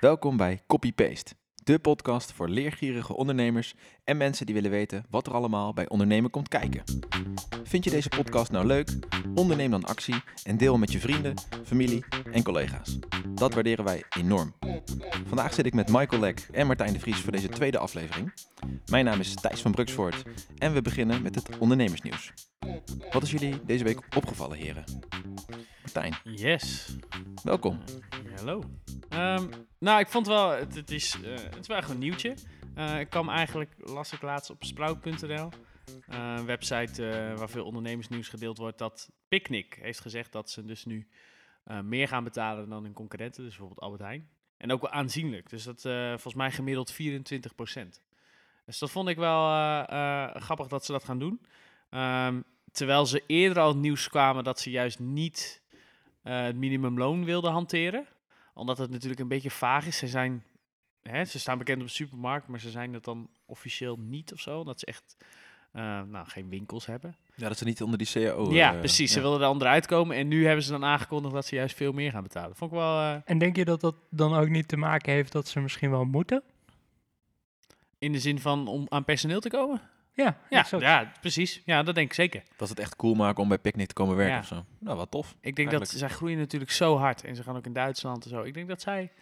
Welkom bij Copy Paste, de podcast voor leergierige ondernemers en mensen die willen weten wat er allemaal bij ondernemen komt kijken. Vind je deze podcast nou leuk? Onderneem dan actie en deel met je vrienden, familie en collega's. Dat waarderen wij enorm. Vandaag zit ik met Michael Lek en Martijn de Vries voor deze tweede aflevering. Mijn naam is Thijs van Bruksvoort en we beginnen met het ondernemersnieuws. Wat is jullie deze week opgevallen, heren? Martijn, Yes. welkom. Hallo. Ehm, nou, ik vond wel, het, het, is, eh, het is wel echt een nieuwtje. Eh, ik kwam eigenlijk, las ik laatst op sprout.nl, eh, een website waar veel ondernemersnieuws gedeeld wordt, dat Picnic heeft gezegd dat ze dus nu meer gaan betalen dan hun concurrenten, dus bijvoorbeeld Albert Heijn. En ook wel aanzienlijk, dus dat volgens mij gemiddeld 24% Dus dat vond ik wel grappig dat ze dat gaan doen. Ehm, terwijl ze eerder al het nieuws kwamen dat ze juist niet eh, het minimumloon wilden hanteren. Omdat het natuurlijk een beetje vaag is. Ze, zijn, hè, ze staan bekend op de supermarkt, maar ze zijn het dan officieel niet of zo. Omdat ze echt eh, nou, geen winkels hebben. Ja, dat ze niet onder die CAO... ja, eh, precies. Ze wilden er onderuit komen. En nu hebben ze dan aangekondigd dat ze juist veel meer gaan betalen. Vond ik wel... eh, En denk je dat dat dan ook niet te maken heeft dat ze misschien wel moeten? in de zin van om aan personeel te komen? Ja, Ja, exact. ja precies. Ja, dat denk ik zeker. Dat ze het echt cool maken om bij Picnic te komen werken Ja. of zo. Nou, wat tof. Ik denk dat zij groeien natuurlijk zo hard. En ze gaan ook in Duitsland en zo. Ik denk dat zij...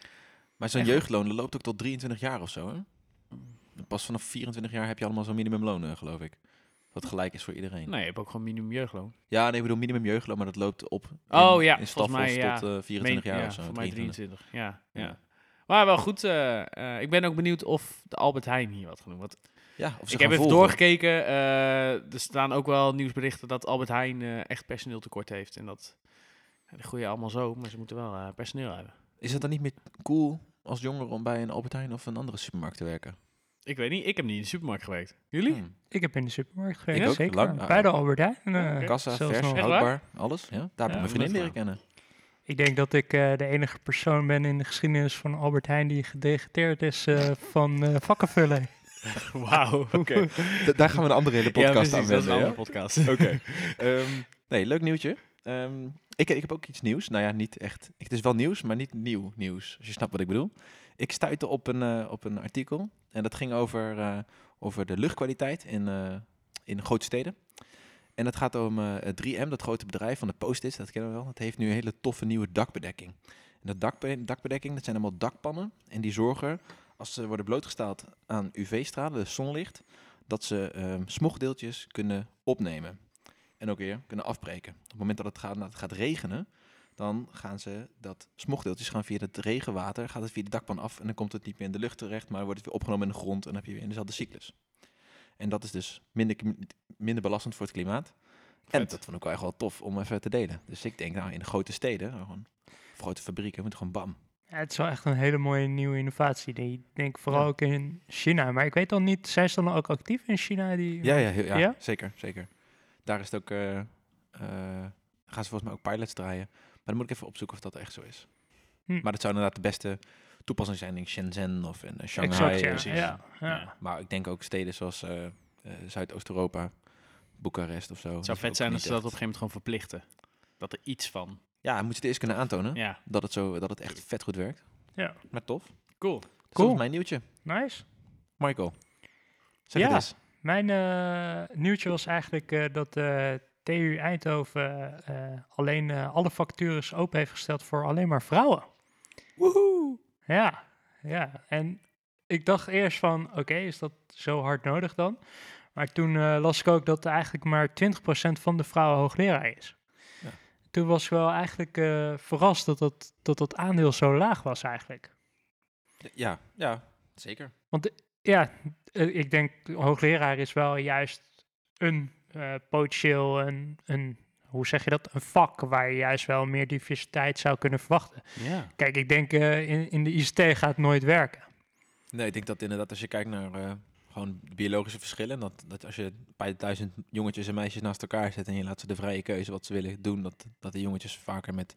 Maar zo'n Echt? jeugdloon dat loopt ook tot 23 jaar of zo, hè? Pas vanaf 24 jaar heb je allemaal zo'n minimumloon, eh, geloof ik. Wat gelijk is voor iedereen. Nee, je hebt ook gewoon minimum jeugdloon. Ja, nee, ik bedoel minimum jeugdloon, maar dat loopt op in, Oh ja, in volgens mij, stafels ja. tot eh, 24 Meen- jaar ja, of zo. Voor mij 23. 23, ja. ja. Ja. Maar wel goed. eh, eh, ik ben ook benieuwd of de Albert Heijn hier wat genoemd. Want Ja, of ze ik gaan heb even volgen. doorgekeken. eh, er staan ook wel nieuwsberichten dat Albert Heijn eh, echt personeel tekort heeft. En dat ja, die groeien allemaal zo, maar ze moeten wel eh, personeel hebben. Is het dan niet meer cool als jongere om bij een Albert Heijn of een andere supermarkt te werken? Ik weet niet, ik heb niet in de supermarkt gewerkt. Jullie? Hmm. Ik heb in de supermarkt gewerkt, Ik ook, zeker. lang. Bij de Albert Heijn. eh, Oké. Kassa, zelfs vers, houdbaar, alles. Ja, daar heb ik Ja, mijn vriendin leren kennen. Ik denk dat ik eh, de enige persoon ben in de geschiedenis van Albert Heijn die gedegradeerd is eh, van eh vakkenvullen. Wauw, Oké. Daar gaan we een andere hele podcast aan dat is een ja? andere podcast. Oké. Ehm, nee, leuk nieuwtje. Ehm, ik, ik heb ook iets nieuws. Nou ja, niet echt. Het is wel nieuws, maar niet nieuw nieuws. Als je snapt wat ik bedoel. Ik stuitte op een, eh, op een artikel. En dat ging over, eh, over de luchtkwaliteit in, eh, in grote steden. En het gaat om eh, het 3M, dat grote bedrijf van de Post-its. Dat kennen we wel. Dat heeft nu een hele toffe nieuwe dakbedekking. En dat dakbe dakbedekking, dat zijn allemaal dakpannen. En die zorgen, als ze worden blootgesteld aan UV-stralen, dus zonlicht, dat ze ehm, smogdeeltjes kunnen opnemen. En ook weer kunnen afbreken. Op het moment dat het gaat, dat het gaat regenen, dan gaan ze dat smogdeeltjes gaan via het regenwater, gaat het via de dakpan af en dan komt het niet meer in de lucht terecht, maar wordt het weer opgenomen in de grond en dan heb je weer in dezelfde cyclus. En dat is dus minder, minder belastend voor het klimaat. En dat vond ik wel echt wel tof om even te delen. Dus ik denk, nou, in de grote steden, nou, gewoon, grote fabrieken, moet gewoon bam. Ja, het is wel echt een hele mooie nieuwe innovatie. Die ik denk vooral Ja. ook in China. Maar ik weet dan niet, zijn ze dan ook actief in China? Die, Ja, ja, heel- ja, Ja? zeker, zeker. Daar is het ook, eh, eh, gaan ze volgens mij ook pilots draaien. Maar dan moet ik even opzoeken of dat echt zo is. Hm. Maar dat zou inderdaad de beste toepassing zijn in Shenzhen of in eh, Shanghai. Exact, ja. ja, ja. Ja. Maar ik denk ook steden zoals Zuidoost-Europa, Boekarest of zo. Het zou vet zijn als ze dat op een gegeven moment gewoon verplichten. Dat er iets van. Ja, moet je het eerst kunnen aantonen Ja, dat, het zo, dat het echt vet goed werkt. Ja. Maar tof. cool. Dus dat Cool. is mijn nieuwtje. Nice. Michael, zeg Ja. het eens. Mijn eh, nieuwtje was eigenlijk eh, dat eh TU Eindhoven alleen alle vacatures open heeft gesteld voor alleen maar vrouwen. Woehoe! Ja, ja. En ik dacht eerst van, oké, is dat zo hard nodig dan? Maar toen las ik ook dat eigenlijk maar 20% van de vrouwen hoogleraar is. Toen was ik wel eigenlijk eh, verrast dat dat, dat dat aandeel zo laag was eigenlijk. Ja, ja, zeker. Ja, eh, ik denk hoogleraar is wel juist een eh, potentieel, een, een, hoe zeg je dat, een vak waar je juist wel meer diversiteit zou kunnen verwachten. Ja. Kijk, ik denk eh, in, in de ICT gaat het nooit werken. Nee, ik denk dat inderdaad als je kijkt naar eh, gewoon biologische verschillen, dat, dat als je bij duizend jongetjes en meisjes naast elkaar zet en je laat ze de vrije keuze wat ze willen doen, dat, dat de jongetjes vaker met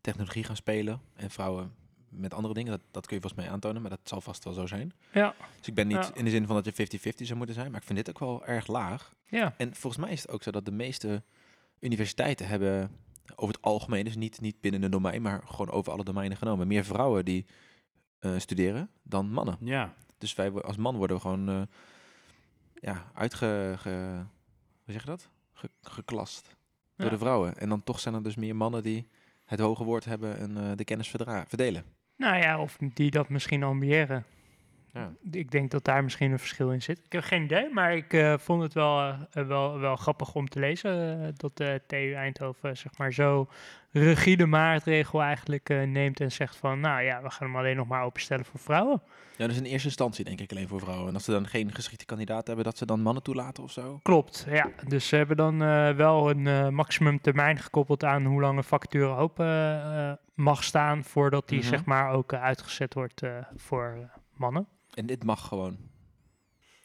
technologie gaan spelen en vrouwen met andere dingen. Dat, dat kun je volgens mij aantonen, maar dat zal vast wel zo zijn. Ja, Dus ik ben niet Ja. in de zin van dat je 50-50 zou moeten zijn, maar ik vind dit ook wel erg laag. ja, En volgens mij is het ook zo dat de meeste universiteiten hebben over het algemeen, dus niet, niet binnen een domein, maar gewoon over alle domeinen genomen, meer vrouwen die eh, studeren dan mannen. Ja. Dus wij als man worden we gewoon eh, ja, uitge... Ge, hoe zeg je dat? Ge- geklast door Ja. de vrouwen. En dan toch zijn er dus meer mannen die het hoge woord hebben en eh, de kennis verdra- verdelen. Nou ja, of die dat misschien ambiëren. Ja. Ik denk dat daar misschien een verschil in zit. Ik heb geen idee, maar ik eh, vond het wel, eh, wel, wel grappig om te lezen. eh, dat de TU Eindhoven zeg maar zo rigide maatregel eigenlijk eh, neemt en zegt van... Nou ja, we gaan hem alleen nog maar openstellen voor vrouwen. Ja, dus in eerste instantie denk ik alleen voor vrouwen. En als ze dan geen geschikte kandidaat hebben, dat ze dan mannen toelaten of zo. Klopt, ja. Dus ze hebben dan eh, wel een maximum termijn gekoppeld aan hoe lang een vacature open eh, mag staan... voordat die Mhm. zeg maar ook uitgezet wordt eh, voor mannen. En dit mag gewoon.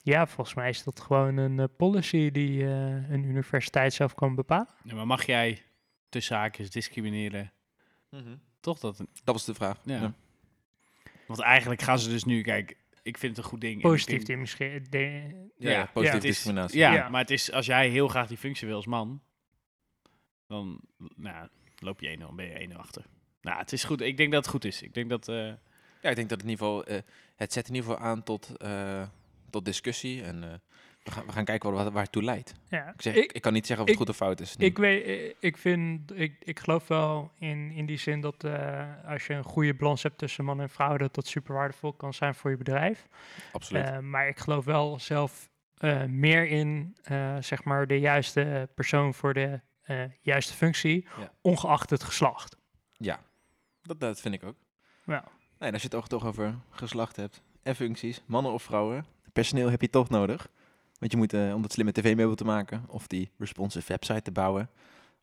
Ja, volgens mij is dat gewoon een eh, policy die eh, een universiteit zelf kan bepalen. Ja, maar mag jij tussen haakjes discrimineren? Toch dat? Dat was de vraag. Ja. Ja. Want eigenlijk gaan ze dus nu, kijk, ik vind het een goed ding. Positief denk- misschien. de- Ja, Ja, is- discriminatie. Ja, Ja. maar het is, als jij heel graag die functie wil als man, dan nou, loop je 1-0, ben je 1-0 achter. Nou, het is goed. Ik denk dat het goed is. Ik denk dat... eh, Ja, ik denk dat het in ieder geval, eh, het zet in ieder geval aan tot, eh, tot discussie. En eh, we, gaan, we gaan kijken waar, waar het toe leidt. ja. Ik, zeg, ik, kan niet zeggen of het ik- goed of fout is. nu. ik, weet, ik vind, ik, ik geloof wel in, in die zin dat als je een goede balans hebt tussen man en vrouw, dat dat super waardevol kan zijn voor je bedrijf. Absoluut. Maar ik geloof wel zelf meer in, zeg maar, de juiste persoon voor de juiste functie, Ja. ongeacht het geslacht. ja, dat, dat vind ik ook. Ja. Nee, als je het ook toch over geslacht hebt en functies, mannen of vrouwen, personeel heb je toch nodig. Want je moet, eh, om dat slimme tv-meubel te maken, of die responsive website te bouwen,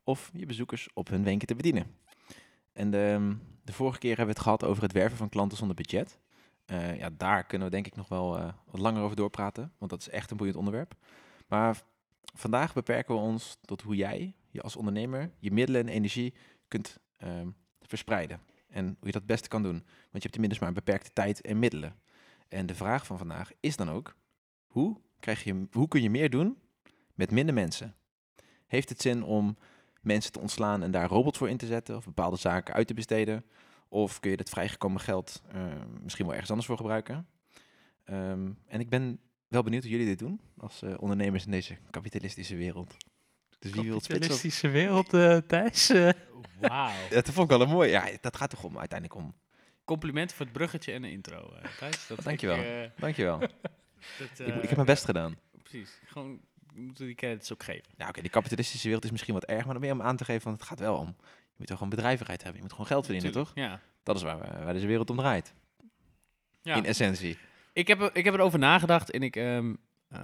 of je bezoekers op hun wenken te bedienen. En de, de vorige keer hebben we het gehad over het werven van klanten zonder budget. Eh, ja, daar kunnen we denk ik nog wel eh, wat langer over doorpraten, want dat is echt een boeiend onderwerp. Maar vandaag beperken we ons tot hoe jij, je als ondernemer, je middelen en energie kunt ehm, verspreiden. En hoe je dat het beste kan doen. Want je hebt inmiddels maar een beperkte tijd en middelen. En de vraag van vandaag is dan ook, hoe, krijg je, hoe kun je meer doen met minder mensen? Heeft het zin om mensen te ontslaan en daar robots voor in te zetten of bepaalde zaken uit te besteden? Of kun je dat vrijgekomen geld eh, misschien wel ergens anders voor gebruiken? Ehm, en ik ben wel benieuwd hoe jullie dit doen als eh, ondernemers in deze kapitalistische wereld. Dus wie wil het spitsen? op- Kapitalistische wereld, eh Thijs. eh. Wauw. Dat vond ik wel een mooi. Ja, dat gaat toch om uiteindelijk om. Complimenten voor het bruggetje en de intro, eh Thijs. Dat Dankjewel. Ik, eh, Dankjewel. dat, ik, eh, ik heb mijn best gedaan. Precies. Gewoon, we moeten die credits ook geven. Ja, oké, die kapitalistische wereld is misschien wat erg, maar dan ben je om aan te geven van het gaat wel om. Je moet toch gewoon bedrijvigheid hebben. Je moet gewoon geld verdienen, Tuurlijk, toch? Ja. Dat is waar, we- waar deze wereld om draait. ja. In essentie. Ik heb, er- ik heb erover nagedacht en ik, ehm, eh,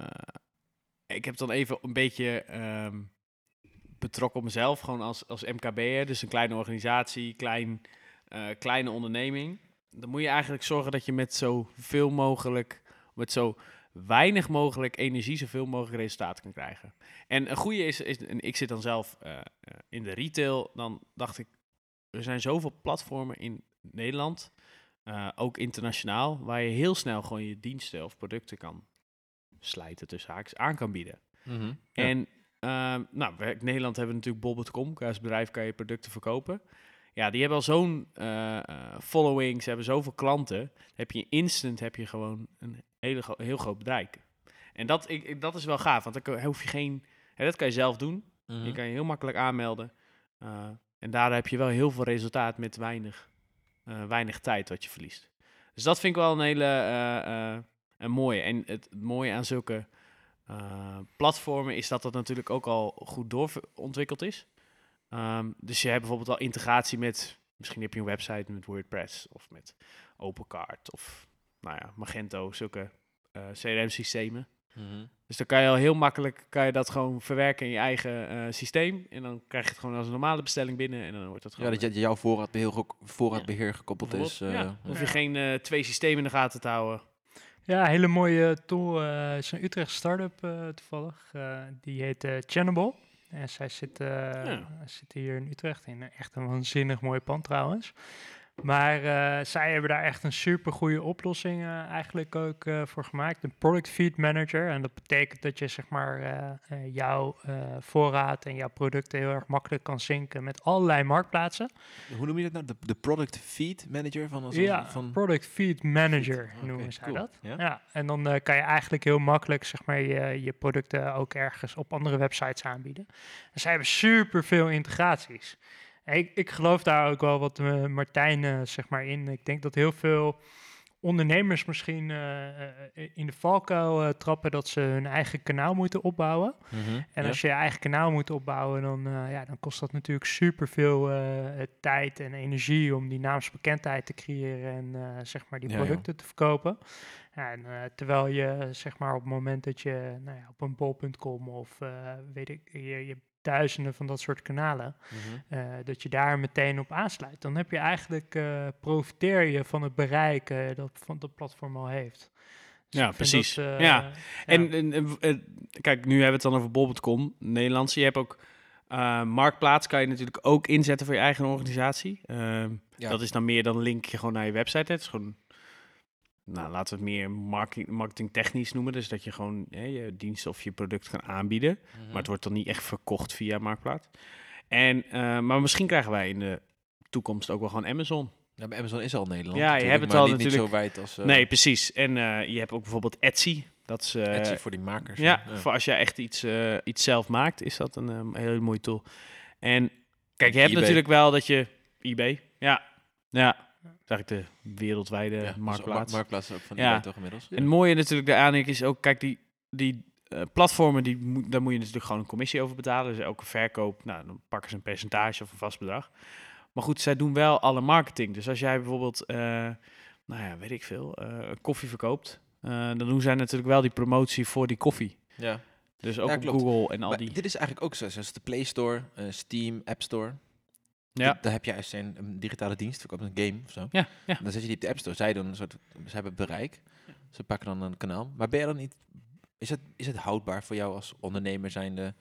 ik heb dan even een beetje ehm, betrokken op mezelf, gewoon als, als MKB'er, dus een kleine organisatie, klein, eh, kleine onderneming. Dan moet je eigenlijk zorgen dat je met zoveel mogelijk, met zo weinig mogelijk energie, zoveel mogelijk resultaat kan krijgen. En een goede is, is en ik zit dan zelf eh, eh, in de retail, dan dacht ik, er zijn zoveel platformen in Nederland ook internationaal, waar je heel snel gewoon je diensten of producten kan slijten tussen haakjes aan kan bieden. Ja. En nou, we- in Nederland hebben we natuurlijk bol.com, als bedrijf kan je producten verkopen. Ja, die hebben al zo'n eh, eh, following, ze hebben zoveel klanten. Heb je instant heb je gewoon een hele heel groot bereik. En dat, ik, ik- dat is wel gaaf, want dan hoef je geen... Hè, dat kan je zelf doen. Mhm. Je kan je heel makkelijk aanmelden. Eh, en daardoor heb je wel heel veel resultaat met weinig, weinig tijd wat je verliest. Dus dat vind ik wel een hele een mooie. En het, het mooie aan zulke eh, platformen is dat dat natuurlijk ook al goed doorontwikkeld is. Ehm, dus je hebt bijvoorbeeld al integratie met, misschien heb je een website met WordPress of met OpenCart of nou ja, Magento, zulke eh, CRM-systemen. Mhm. Dus dan kan je al heel makkelijk kan je dat gewoon verwerken in je eigen eh, systeem. En dan krijg je het gewoon als een normale bestelling binnen. En dan wordt het Ja, gewoon... dat je, jouw voorraadbeheer, voorraadbeheer gekoppeld is. eh, ja, ja. hoef je geen twee systemen in de gaten te houden. Ja, hele mooie tool. eh is een Utrecht start-up eh, toevallig. Eh, die heet Channable. En zij zit, eh, Ja. zit hier in Utrecht in echt een waanzinnig mooi pand trouwens. Maar eh, zij hebben daar echt een super goede oplossing eh, eigenlijk ook eh, voor gemaakt. Een product feed manager. En dat betekent dat je zeg maar jouw voorraad en jouw producten heel erg makkelijk kan synken met allerlei marktplaatsen. Hoe noem je dat nou? De, de product feed manager van... Als ja, van product feed manager noemen zij cool. dat. Ja? Ja, en dan kan je eigenlijk heel makkelijk zeg maar, je, je producten ook ergens op andere websites aanbieden. En zij hebben super veel integraties. Ik, ik geloof daar ook wel wat eh, Martijn eh, zeg maar in. Ik denk dat heel veel ondernemers misschien eh, in de valkuil trappen dat ze hun eigen kanaal moeten opbouwen. Mhm, En ja. als je je eigen kanaal moet opbouwen, dan, ja, dan kost dat natuurlijk superveel tijd en energie om die naamsbekendheid te creëren en zeg maar die Ja, producten te verkopen. En, terwijl je zeg maar op het moment dat je nou ja, op een bol.com of weet ik, je, je duizenden van dat soort kanalen, Mhm. eh, dat je daar meteen op aansluit. Dan heb je eigenlijk, eh, profiteer je van het bereik eh, dat van dat platform al heeft. Dus Ja, precies. dat, Ja. En, en, en, kijk, nu hebben we het dan over bol.com, Nederlands. Je hebt ook eh, Marktplaats, kan je natuurlijk ook inzetten voor je eigen organisatie. Ehm, Ja. Dat is dan meer dan een linkje gewoon naar je website. Het is gewoon, nou, laten we het meer marketing, marketingtechnisch noemen. Dus dat je gewoon hè, je dienst of je product kan aanbieden. Mhm. Maar het wordt dan niet echt verkocht via Marktplaats. En, eh, maar misschien krijgen wij in de toekomst ook wel gewoon Amazon. Ja, maar Amazon is al Nederland. Ja, je hebt het al niet, niet natuurlijk- zo wijd als uh, nee, precies. En eh, je hebt ook bijvoorbeeld Etsy. Dat is, eh, Etsy voor die makers. Ja, voor als jij echt iets, eh, iets zelf maakt, is dat een ehm, hele mooie tool. En kijk, je hebt eBay. natuurlijk wel dat je... eBay, ja. Ja, dat is eigenlijk de wereldwijde Ja, ook marktplaats. ma- marktplaats ook van Ja. eBay toch inmiddels. En het mooie natuurlijk daaraan is ook, kijk, die, die eh, platformen, die moet, daar moet je natuurlijk gewoon een commissie over betalen. Dus elke verkoop, nou, dan pakken ze een percentage of een vast bedrag. Maar goed, zij doen wel alle marketing. Dus als jij bijvoorbeeld, eh, nou ja, weet ik veel, eh, koffie verkoopt, dan doen zij natuurlijk wel die promotie voor die koffie. Ja. Dus ook Ja. Google en al Maar die... dit is eigenlijk ook zo, zoals de Play Store, Steam, App Store. Ja. Da- Daar heb je juist een, een digitale dienst, verkoopt een game of zo. Ja, ja. Dan zet je die op de App Store. Zij doen een soort, ze hebben bereik. Ze pakken dan een kanaal. Maar ben je dan niet, is het, is het houdbaar voor jou als ondernemer zijnde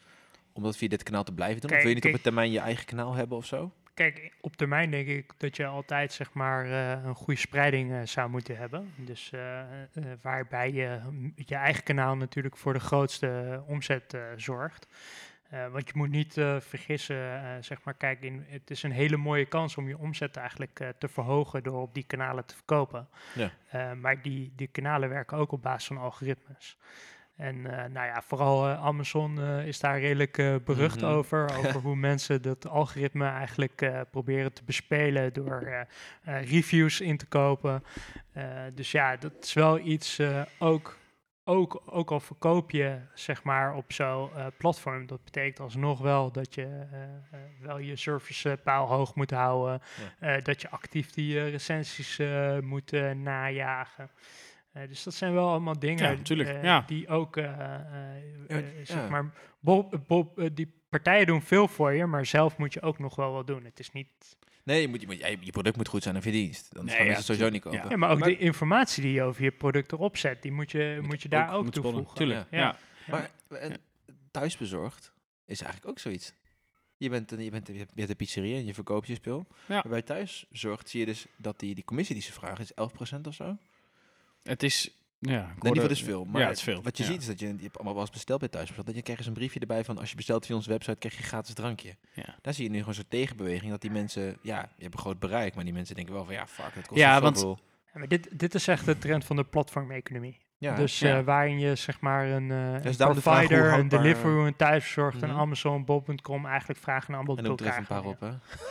om dat via dit kanaal te blijven doen? of Kijk, wil je niet op het termijn je eigen kanaal hebben of zo? Kijk, op termijn denk ik dat je altijd zeg maar eh, een goede spreiding eh, zou moeten hebben. Dus eh, waarbij je mm, je eigen kanaal natuurlijk voor de grootste omzet zorgt. Eh, want je moet niet eh, vergissen, eh, zeg maar, kijk, in, het is een hele mooie kans om je omzet eigenlijk te verhogen door op die kanalen te verkopen. Ja. Maar die, die kanalen werken ook op basis van algoritmes. En nou ja, vooral Amazon is daar redelijk berucht Mhm. over. Over hoe mensen dat algoritme eigenlijk proberen te bespelen door reviews in te kopen. Dus ja, dat is wel iets ook. Ook, ook al verkoop je zeg maar op zo'n eh, platform, dat betekent alsnog wel dat je eh, eh, wel je servicepaal hoog moet houden. dat je actief die recensies moet najagen. Dus dat zijn wel allemaal dingen Ja, ja. die ook, zeg maar, Bob, Bob, die partijen doen veel voor je, maar zelf moet je ook nog wel wat doen. Het is niet, Nee, je, moet, je, moet, je, je product moet goed zijn of je dienst. Dan Nee, gaan ja, mensen het sowieso niet kopen. ja, maar ook Maar- de informatie die je over je product erop zet, die moet je, moet je daar ook, sponnen. toevoegen. Tuurlijk, Ja. ja. Maar en thuisbezorgd is eigenlijk ook zoiets. Je bent, een- je bent, je hebt, een pizzeria en je verkoopt je spul. Ja. Maar bij thuisbezorgd zie je dus dat die, die commissie die ze vragen is 11% of zo. Het is, ja, Nee, niet dus veel. Maar ja, het is veel. wat je ja. ziet is dat je, je hebt allemaal wel eens besteld bij thuisbezorgd. Dat je krijgt eens een briefje erbij van als je bestelt via onze website krijg je een gratis drankje. Ja. Daar zie je nu gewoon zo'n tegenbeweging dat die mensen, ja, je hebt een groot bereik, maar die mensen denken wel van ja, fuck, het kost Ja, want- zoveel. Ja, maar dit, dit is echt de trend van de platformeconomie. Ja, dus ja. eh, waarin je zeg maar een, eh Dus een de provider, een Deliveroo, een thuisbezorgd, een Mhm. Amazon, Bob.com eigenlijk vragen en aanbod en er elkaar een paar op, hè.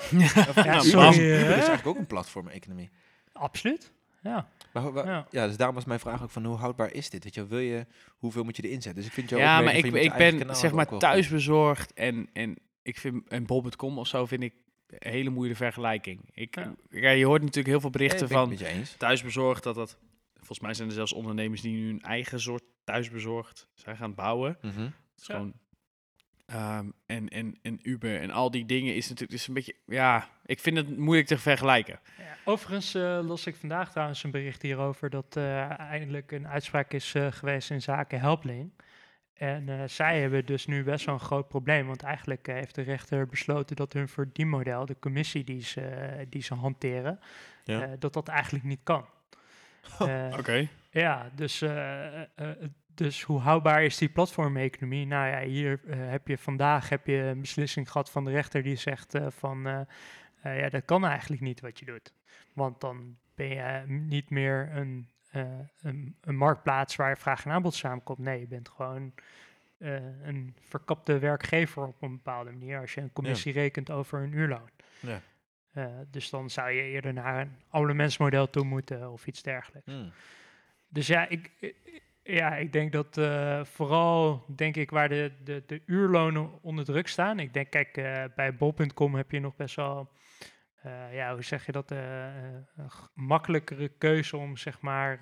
Ja, sorry, Uber hè? is eigenlijk ook een platform-economie. Absoluut. Ja. Maar Ja. ja. dus daarom was mijn vraag ook van hoe houdbaar is dit? Weet je, wil je, hoeveel moet je erin zetten? Dus ik vind jou Ja, ook maar ik, ben zeg maar thuisbezorgd en, en ik vind en bol.com of zo vind ik een hele moeilijke vergelijking. Ik, Ja. ja, je hoort natuurlijk heel veel berichten ik van thuisbezorgd dat dat volgens mij zijn er zelfs ondernemers die nu een eigen soort thuisbezorgd zijn gaan bouwen. Het is gewoon ehm, en, en, en Uber en al die dingen is natuurlijk is een beetje ja, ik vind het moeilijk te vergelijken. Ja, overigens eh las ik vandaag trouwens een bericht hierover dat eh, eindelijk een uitspraak is eh, geweest in zaken Helpling. en eh, zij hebben dus nu best wel een groot probleem, want eigenlijk heeft de rechter besloten dat hun verdienmodel, de commissie die ze, die ze hanteren, Ja. eh, dat dat eigenlijk niet kan. Eh, Oké. ja, dus, eh, eh, eh, dus hoe houdbaar is die platformeconomie? Nou ja, hier eh, heb je vandaag heb je een beslissing gehad van de rechter die zegt eh, van eh, ja, dat kan eigenlijk niet wat je doet. Want dan ben je niet meer een, een, een marktplaats waar vraag en aanbod samenkomt. Nee, je bent gewoon een verkapte werkgever op een bepaalde manier als je een commissie rekent over een uurloon. Ja. Dus dan zou je eerder naar een abonnementsmodel toe moeten of iets dergelijks. Hmm. Dus ja, ik, ja, ik denk dat eh, vooral, denk ik, waar de, de, de uurlonen onder druk staan. Ik denk, kijk, eh, bij bol.com heb je nog best wel, eh, ja, hoe zeg je dat, een makkelijkere keuze om, zeg maar,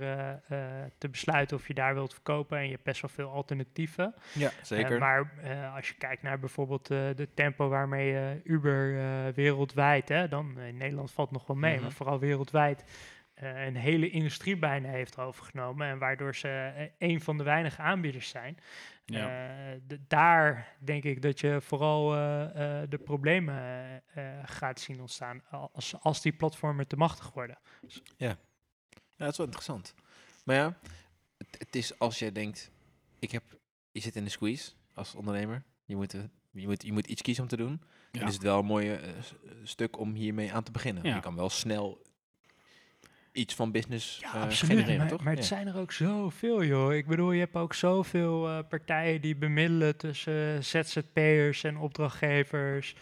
te besluiten of je daar wilt verkopen. En je hebt best wel veel alternatieven. Ja, zeker. maar als je kijkt naar bijvoorbeeld de tempo waarmee Uber wereldwijd, hè, dan in Nederland valt nog wel mee, Mhm. maar vooral wereldwijd eh, een hele industrie bijna heeft overgenomen. En waardoor ze eh, een van de weinige aanbieders zijn. Ja. Eh, de- daar denk ik dat je vooral eh, eh, de problemen gaat zien ontstaan als, als die platformen te machtig worden. Ja, dat is wel interessant. Maar ja, het, het is als jij denkt, ik heb, je zit in de squeeze als ondernemer. Je moet, je moet, je moet iets kiezen om te doen. Ja. Dan is het wel een eh, stuk om hiermee aan te beginnen. Ja. Je kan wel snel iets van business Ja, eh, absoluut. genereren, Maar, toch? maar het Ja. zijn er ook zoveel, joh. Ik bedoel, je hebt ook zoveel eh, partijen die bemiddelen tussen ZZP'ers en opdrachtgevers.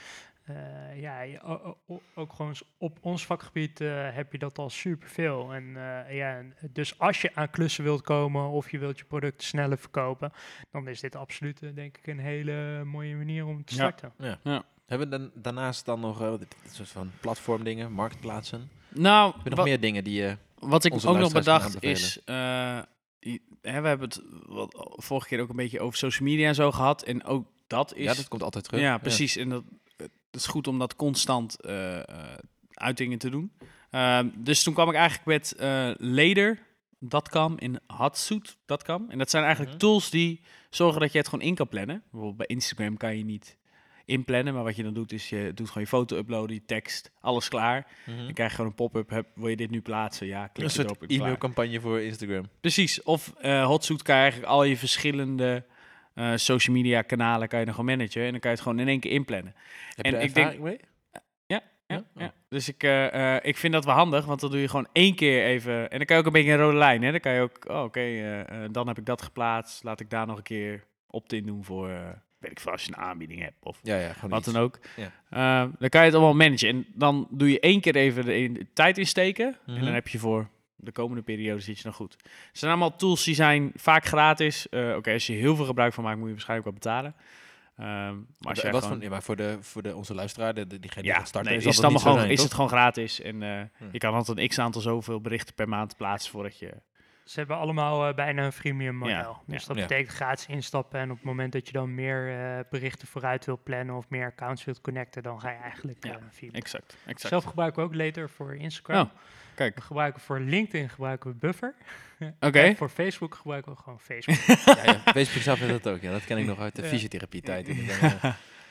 Eh, ja, je- o- o- o- ook gewoon op ons vakgebied eh, heb je dat al superveel. En eh, ja, dus als je aan klussen wilt komen of je wilt je producten sneller verkopen, dan is dit absoluut, denk ik, een hele mooie manier om te Ja. starten. Hebben we dan, daarnaast dan nog eh, dit, dit soort van platformdingen, marktplaatsen? Nou, Heb je nog meer dingen die je... wat ik ook nog bedacht is... eh, hè, we hebben het wat, vorige keer ook een beetje over social media en zo gehad. En ook dat is... ja, dat komt altijd terug. Ja, precies. En dat, het is goed om dat constant eh, eh, uitingen te doen. Ehm, dus toen kwam ik eigenlijk met eh Later.com en Hotsuit.com. En dat zijn eigenlijk Mhm. tools die zorgen dat je het gewoon in kan plannen. Bijvoorbeeld bij Instagram kan je niet inplannen, maar wat je dan doet is je doet gewoon je foto uploaden, je tekst, alles klaar. Mhm. Dan krijg je gewoon een pop-up, heb, wil je dit nu plaatsen? Ja, klik Een erop en klaar. e-mailcampagne voor Instagram. Precies. Of eh Hotsuit kan je eigenlijk al je verschillende eh, social media kanalen kan je dan gewoon managen. En dan kan je het gewoon in één keer inplannen. Heb En je ik denk- mee? Ja, Ja? ja. Dus ik, eh, ik vind dat wel handig, want dan doe je gewoon één keer even... En dan kan je ook een beetje een rode lijn, hè. Dan kan je ook, oh, oké, dan heb ik dat geplaatst. Laat ik daar nog een keer opt-in doen voor, weet ik veel, als je een aanbieding hebt of Ja, wat dan ook. Ja. Eh, dan kan je het allemaal managen. En dan doe je één keer even de, in- de tijd insteken. En Mhm. dan heb je voor de komende periode zit je nog goed. Het zijn allemaal tools die zijn vaak gratis. Eh, oké, als je heel veel gebruik van maakt, moet je waarschijnlijk wel betalen. Ehm, maar als jij wat gewoon- van, ja, maar voor, de, voor de, onze luisteraar, de, diegene die ja, starten, nee, is is, het gewoon, zijn, is het gewoon gratis. En Hm. je kan altijd een x-aantal zoveel berichten per maand plaatsen voordat je... Ze hebben allemaal eh, bijna een freemium model. Ja, dus ja. dat Ja. betekent gratis instappen. En op het moment dat je dan meer eh, berichten vooruit wilt plannen of meer accounts wilt connecten, dan ga je eigenlijk Ja, eh, via. Exact, exact. Zelf gebruiken we ook later voor Instagram. Oh, kijk. We gebruiken voor LinkedIn gebruiken we Buffer. Oké. En voor Facebook gebruiken we gewoon Facebook. Ja, ja, Facebook zelf heeft dat ook. Ja, dat ken ik nog uit de Ja. fysiotherapie tijd.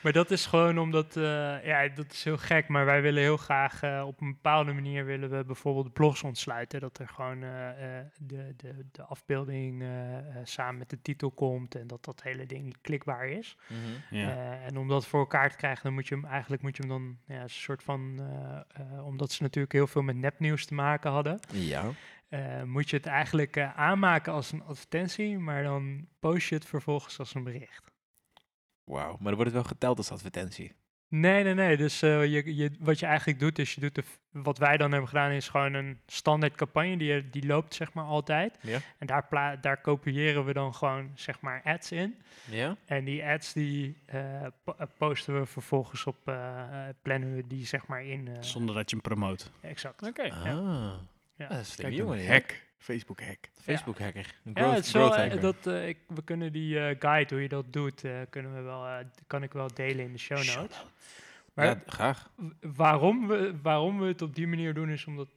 maar dat is gewoon omdat, eh, ja, dat is heel gek. Maar wij willen heel graag eh, op een bepaalde manier willen we bijvoorbeeld blogs ontsluiten. Dat er gewoon eh, eh, de, de, de afbeelding samen met de titel komt en dat dat hele ding klikbaar is. Ja. Eh, en om dat voor elkaar te krijgen, dan moet je hem eigenlijk moet je hem dan ja, een soort van, eh, eh, omdat ze natuurlijk heel veel met nepnieuws te maken hadden, Ja. eh, moet je het eigenlijk aanmaken als een advertentie, maar dan post je het vervolgens als een bericht. Wauw. Maar dan wordt het wel geteld als advertentie. Nee, nee, nee. Dus eh, je, je, wat je eigenlijk doet, is je doet de, wat wij dan hebben gedaan, is gewoon een standaard campagne die, die loopt zeg maar altijd. Ja. En daar, pla- daar kopiëren we dan gewoon zeg maar ads in. Ja? En die ads die eh, eh, posten we vervolgens op, plannen we die zeg maar in. eh, Zonder dat je hem promoot. Exact. Oké. Ah. Ja. Ja. Dat is een jongen. hack. Facebook hack. Facebook hacker. Een Ja, growth, het is wel, growth eh, hacker. dat, eh, ik, we kunnen die eh, guide, hoe je dat doet, eh, kunnen we wel, eh, kan ik wel delen in de show Show notes. Maar ja, graag. waarom, we, waarom we het op die manier doen, is omdat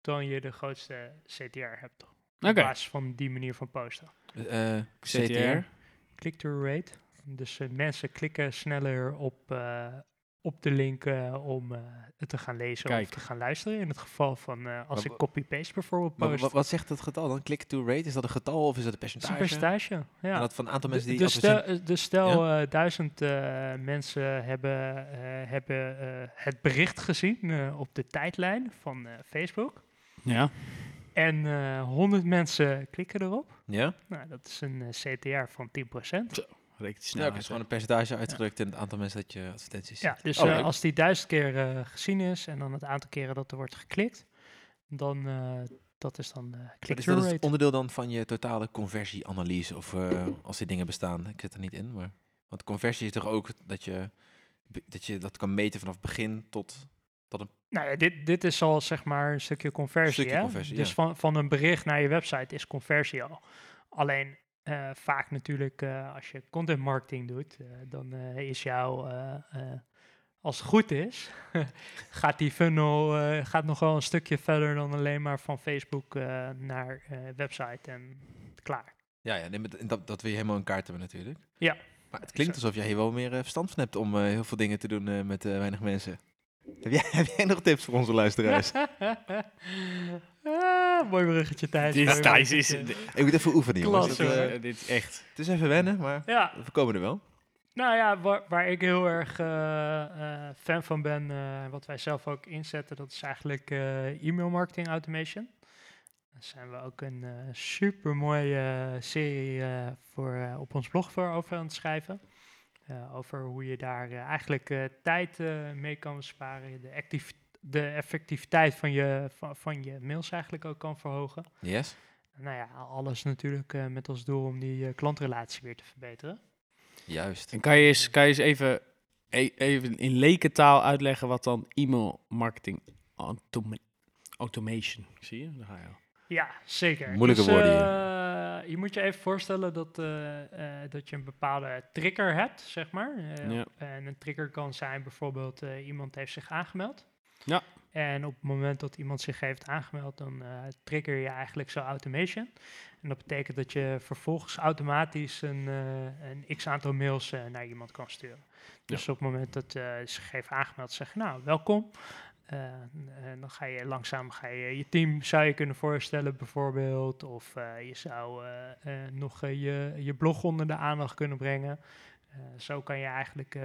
dan je de grootste CTR hebt. toch? Op Oké. basis van die manier van posten. Eh, CTR. CTR. click-through rate. Dus mensen klikken sneller op, eh, op de link om eh, het te gaan lezen Kijk. of te gaan luisteren. In het geval van eh, als Maar ik copy-paste bijvoorbeeld Maar post. wat, wat zegt het getal dan? Click-to-rate? Is dat een getal of is dat een is percentage? een percentage, En ja. dat van een aantal mensen die... We stel, eh, dus stel eh, duizend mensen hebben, eh, hebben eh, het bericht gezien eh, op de tijdlijn van eh, Facebook. Ja. En eh 100 mensen klikken erop. Ja? Nou, dat is een CTR van 10%. Reken die snel is gewoon een percentage uitgedrukt in het aantal mensen dat je advertenties Ja, dus Oh, eh, als die duizend keer eh, gezien is en dan het aantal keren dat er wordt geklikt, dan uh, dat is dan uh, dus dat is rate. onderdeel dan van je totale conversieanalyse of uh, als die dingen bestaan. Ik zit er niet in, maar want conversie is toch ook dat je dat je dat kan meten vanaf begin tot tot een Nou ja, dit, dit is al zeg maar een stukje conversie. Stukje hè? conversie, dus ja. van, van een bericht naar je website is conversie al. Alleen uh, vaak natuurlijk uh, als je content marketing doet, uh, dan is jouw, als het goed is, gaat die funnel gaat nog wel een stukje verder dan alleen maar van Facebook naar website en klaar. Ja, ja dat, dat wil je helemaal in kaart hebben natuurlijk. Ja. Maar het klinkt alsof jij hier wel meer verstand van hebt om heel veel dingen te doen met weinig mensen. Heb jij, heb jij nog tips voor onze luisteraars? ah, mooi bruggetje, Thijs. Dit, bruggetje. is... Ik moet even oefenen, jongens. Hoor. eh, dit is echt... het is even wennen, maar Ja, we komen er wel. nou ja, waar, waar ik heel erg eh, eh, fan van ben, eh, wat wij zelf ook inzetten, dat is eigenlijk eh, e-mail marketing automation. Daar zijn we ook een eh super mooie serie eh, voor, eh, op ons blog voor over aan het schrijven. Eh, over hoe je daar eigenlijk eh, tijd eh, mee kan besparen, de, actief, de effectiviteit van je, van, van je mails eigenlijk ook kan verhogen. Yes. Nou ja, alles natuurlijk eh, met als doel om die eh, klantrelatie weer te verbeteren. Juist. En kan je eens, kan je eens even, e- even in lekentaal uitleggen wat dan e-mail marketing automa- automation, zie je? Daar ga je al. Ja, zeker. Moeilijke Dus, woorden hier. eh, je moet je even voorstellen dat, eh, eh, dat je een bepaalde trigger hebt, zeg maar. Eh, Ja. En een trigger kan zijn bijvoorbeeld eh, iemand heeft zich aangemeld. Ja. En op het moment dat iemand zich heeft aangemeld, dan eh, trigger je eigenlijk zo automation. En dat betekent dat je vervolgens automatisch een, eh, een x aantal mails eh, naar iemand kan sturen. Dus op het moment dat eh zich heeft aangemeld, zeg je nou welkom. En dan ga je langzaam ga je, je team zou je kunnen voorstellen bijvoorbeeld. Of je zou nog je, je blog onder de aandacht kunnen brengen. Uh, zo kan je eigenlijk, uh,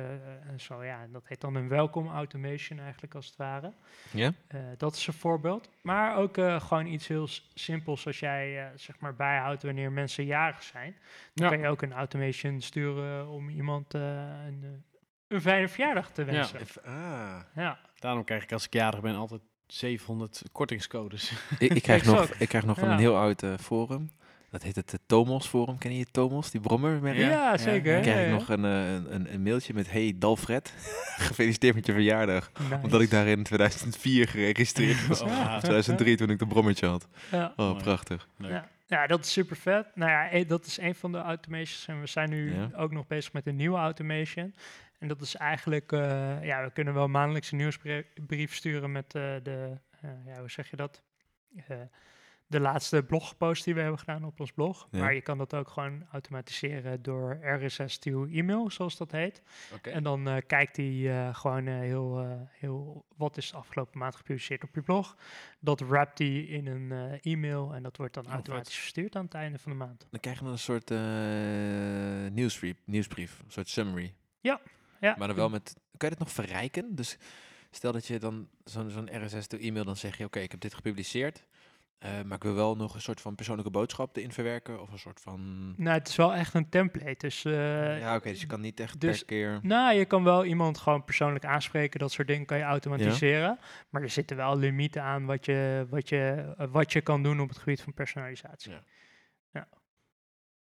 zo ja, dat heet dan een welcome automation eigenlijk als het ware. Ja. Uh, dat is een voorbeeld. Maar ook uh, gewoon iets heel simpels als jij uh, zeg maar bijhoudt wanneer mensen jarig zijn. Dan Ja. kan je ook een automation sturen om iemand uh, een, een fijne verjaardag te wensen. Ja. Ah. Ja. Daarom krijg ik als ik jarig ben altijd 700 kortingscodes. Ik, ik, krijg nog, ik krijg nog van Ja. een heel oud uh, forum. Dat heet het uh, Tomos Forum. Ken je Tomos, die brommer? Ja, Ja, zeker. Dan krijg ik ja. nog een, uh, een, een mailtje met... Hey Dalfred, gefeliciteerd met je verjaardag. Nice. Omdat ik daar in 2004 geregistreerd was. Oh, Ja. wauw. 2003 toen ik de brommertje had. Ja. Oh, prachtig. Leuk. Ja. ja, dat is super vet. Nou ja, eh, dat is een van de automations. En we zijn nu Ja. ook nog bezig met een nieuwe automation. En dat is eigenlijk, eh, ja, we kunnen wel maandelijks een nieuwsbrief sturen met eh, de, eh, ja, hoe zeg je dat? De laatste blogpost die we hebben gedaan op ons blog. Ja. Maar je kan dat ook gewoon automatiseren door RSS to e-mail, zoals dat heet. En dan eh, kijkt hij eh, gewoon eh, heel, heel, wat is de afgelopen maand gepubliceerd op je blog. Dat wrapt hij in een e-mail en dat wordt dan Oh, automatisch vet. verstuurd aan het einde van de maand. Dan krijg je dan een soort nieuwsbrief, nieuwsbrief, een soort summary. Ja. Maar dan wel met... Kan je dit nog verrijken? Dus stel dat je dan zo'n zo'n RSS to e-mail, dan zeg je... Oké, ik heb dit gepubliceerd. Eh, maar ik wil wel nog een soort van persoonlijke boodschap erin verwerken. Of een soort van... Nou, het is wel echt een template. Dus, eh, ja, oké, dus je kan niet echt dus- per keer... nou, je kan wel iemand gewoon persoonlijk aanspreken. Dat soort dingen kan je automatiseren. Maar er zitten wel limieten aan wat je, wat, je, eh, wat je kan doen op het gebied van personalisatie. Ja. Ja.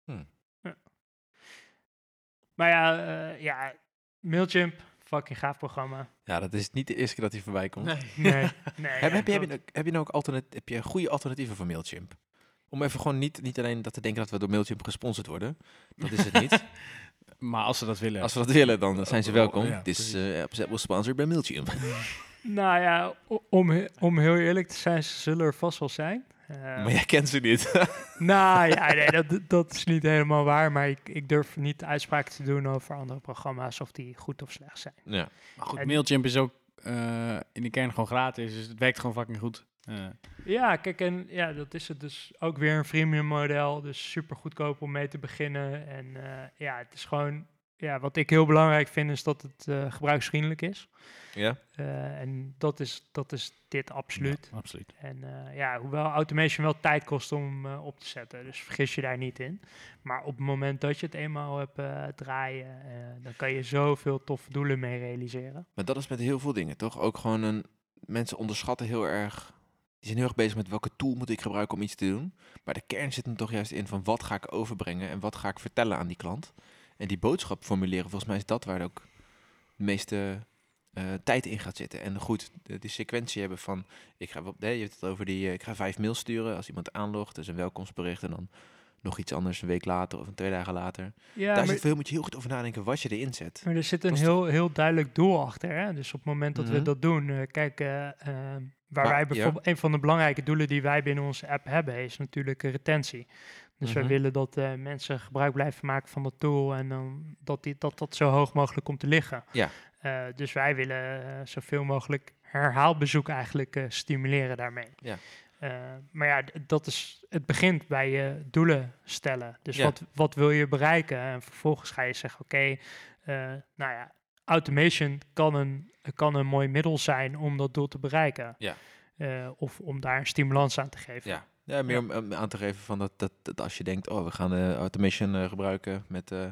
Hmm. Ja. Maar ja, ja, Mailchimp, fucking gaaf programma. Ja, dat is niet de eerste keer dat hij voorbij komt. Nee, nee. Heb, heb, je, heb, je, heb je nou ook alternat, heb je goede alternatieven voor Mailchimp? Om even gewoon niet, niet alleen dat te denken dat we door Mailchimp gesponsord worden. Dat is het niet. Maar als ze dat willen. Als we dat willen, dan zijn ze welkom. Ja, Het is uh, Apple sponsored bij Mailchimp. Nou ja, om, om heel eerlijk te zijn, ze zullen er vast wel zijn. Eh, Maar jij kent ze niet. nou ja, nee, dat, dat is niet helemaal waar. Maar ik, ik durf niet uitspraken te doen over andere programma's of die goed of slecht zijn. ja. Maar goed, En- Mailchimp is ook eh, in de kern gewoon gratis, dus het werkt gewoon fucking goed. Eh, Ja, kijk, en ja, dat is het dus ook weer een freemium model. Dus super goedkoop om mee te beginnen. En eh, ja, het is gewoon, ja, wat ik heel belangrijk vind, is dat het eh, gebruiksvriendelijk is. ja. Eh, en dat is, dat is dit absoluut. ja, absoluut. En eh, ja, hoewel automation wel tijd kost om eh, op te zetten, dus vergis je daar niet in. Maar op het moment dat je het eenmaal hebt eh, draaien, eh, dan kan je zoveel toffe doelen mee realiseren. Maar dat is met heel veel dingen, toch? Ook gewoon een... Mensen onderschatten heel erg... Die zijn heel erg bezig met welke tool moet ik gebruiken om iets te doen. Maar de kern zit hem toch juist in van wat ga ik overbrengen en wat ga ik vertellen aan die klant. En die boodschap formuleren, volgens mij is dat waar ook de meeste eh, tijd in gaat zitten. En goed, de, die sequentie hebben van, ik ga, op, nee, je hebt het over die, eh, ik ga vijf mails sturen als iemand aanlogt, dus een welkomstbericht en dan nog iets anders een week later of een twee dagen later. Ja, Daar zit veel, moet je heel goed over nadenken wat je erin zet. maar er zit een heel, heel duidelijk doel achter. Hè? Dus op het moment dat Mhm. we dat doen, eh, kijk, waar Maar- wij ja. bijvoorbeeld, een van de belangrijke doelen die wij binnen onze app hebben, is natuurlijk retentie. Dus wij Mhm. willen dat eh, mensen gebruik blijven maken van dat tool en dan dat, die, dat dat zo hoog mogelijk komt te liggen. Ja. Eh, dus wij willen eh, zoveel mogelijk herhaalbezoek eigenlijk stimuleren daarmee. Ja. Maar ja, dat is, het begint bij je doelen stellen. Dus Ja. wat, wat wil je bereiken? En vervolgens ga je zeggen, oké, nou ja, automation kan een, kan een mooi middel zijn om dat doel te bereiken. Ja. Of om daar een stimulans aan te geven. Ja, ja meer Ja. om om aan te geven van dat, dat, dat als je denkt, oh, we gaan eh, automation eh, gebruiken met, eh,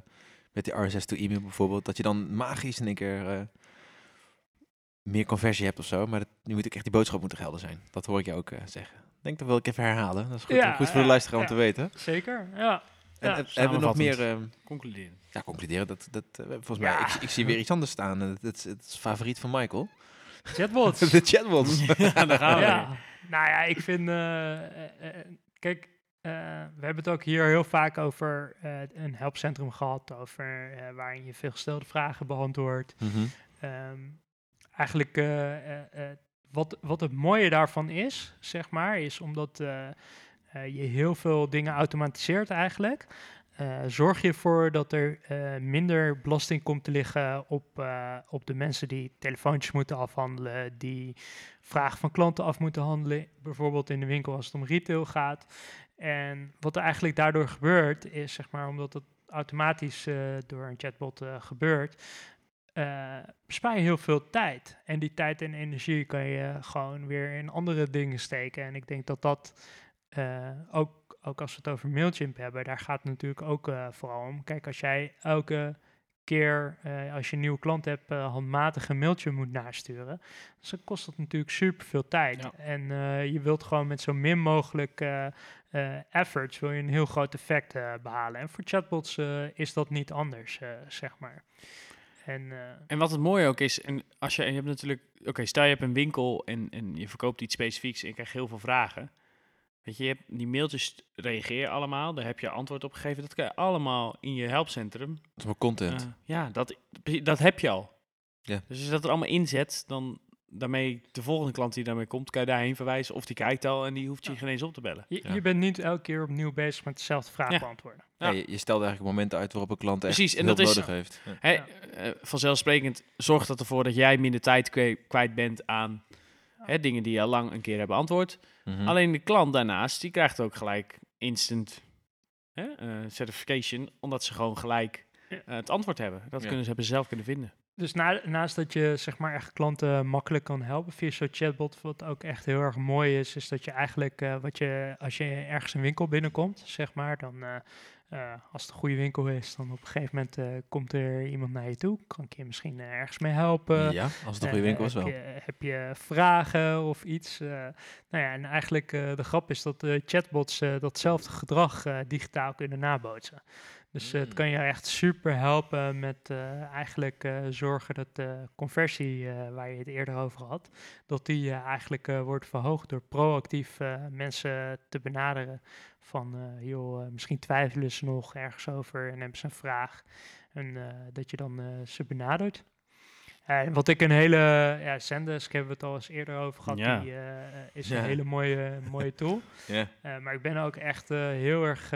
met die RSS to e-mail bijvoorbeeld, dat je dan magisch in één keer eh, meer conversie hebt of zo. Maar dat, nu moet ik echt die boodschap moeten helder zijn. Dat hoor ik je ook eh, zeggen. Ik denk dat wil ik even herhalen. Dat is goed, Ja, goed voor de ja, luisteraar om te weten. Zeker, ja. En, Ja, en hebben we nog meer... samenvattend. eh, Concluderen. ja, concluderen. Dat, dat, volgens Ja. mij, ik, ik zie weer iets anders staan. is, het is favoriet van Michael. Chatbots. de chatbots. ja, daar gaan we. ja. Nou ja, ik vind... eh, eh, eh, kijk, we hebben het ook hier heel vaak over een helpcentrum gehad. Over waarin je veel gestelde vragen beantwoordt. Ehm, eigenlijk wat, wat het mooie daarvan is, zeg maar, is omdat je heel veel dingen automatiseert eigenlijk. Eh, zorg je ervoor dat er eh, minder belasting komt te liggen op, eh, op de mensen die telefoontjes moeten afhandelen, die vragen van klanten af moeten handelen, bijvoorbeeld in de winkel als het om retail gaat. En wat er eigenlijk daardoor gebeurt, is zeg maar, omdat het automatisch door een chatbot gebeurt, eh, bespaar je heel veel tijd. En die tijd en energie kan je gewoon weer in andere dingen steken. En ik denk dat dat ook, ook als we het over Mailchimp hebben, daar gaat het natuurlijk ook eh, vooral om. Kijk, als jij elke keer eh, als je een nieuwe klant hebt, eh, handmatig een mailtje moet nasturen, dus dan kost dat natuurlijk super veel tijd. Ja. En je wilt gewoon met zo min mogelijk efforts wil je een heel groot effect eh, behalen. En voor chatbots is dat niet anders, zeg maar. En En wat het mooie ook is, en als je, je hebt natuurlijk, oké, stel je hebt een winkel en, en je verkoopt iets specifieks en je krijgt heel veel vragen. Weet je, je hebt die mailtjes reageer allemaal, daar heb je antwoord op gegeven. Dat kan je allemaal in je helpcentrum. Dat is maar content. Eh, ja, dat, dat heb je al. Ja. Dus als je dat er allemaal inzet, dan daarmee de volgende klant die daarmee komt, kan je daarheen verwijzen of die kijkt al en die hoeft je Ja. geen eens op te bellen. je, Ja. je bent niet elke keer opnieuw bezig met dezelfde vraag Ja. beantwoorden. Ja, je, je stelt eigenlijk momenten uit waarop een klant echt Precies, en hulp dat is- nodig heeft. Ja. Hè, Ja. eh, vanzelfsprekend zorgt dat ervoor dat jij minder tijd kwijt bent aan hè, dingen die je al lang een keer hebben beantwoord. Mhm. Alleen de klant daarnaast, die krijgt ook gelijk instant hè, eh, certification, omdat ze gewoon gelijk eh, het antwoord hebben. Dat Ja. kunnen ze hebben zelf kunnen vinden. Dus na, naast dat je zeg maar echt klanten makkelijk kan helpen via zo'n chatbot, wat ook echt heel erg mooi is, is dat je eigenlijk eh, wat je als je ergens een winkel binnenkomt, zeg maar, dan eh, als het een goede winkel is, dan op een gegeven moment eh, komt er iemand naar je toe, kan ik je misschien eh, ergens mee helpen. ja, als het een goede winkel is heb wel. Je, heb je vragen of iets? nou ja, en eigenlijk de grap is dat de chatbots datzelfde gedrag digitaal kunnen nabootsen. Dus eh, het Mm. kan je echt super helpen met eh, eigenlijk eh, zorgen dat de conversie, waar je het eerder over had, dat die eigenlijk wordt verhoogd door proactief mensen te benaderen. Van, joh, misschien twijfelen ze nog ergens over en hebben ze een vraag. En dat je dan ze benadert. Wat ik een hele, ja, Zendesk hebben we het al eens eerder over gehad, Ja. die is Ja. een hele mooie, mooie tool. Maar ik ben ook echt heel erg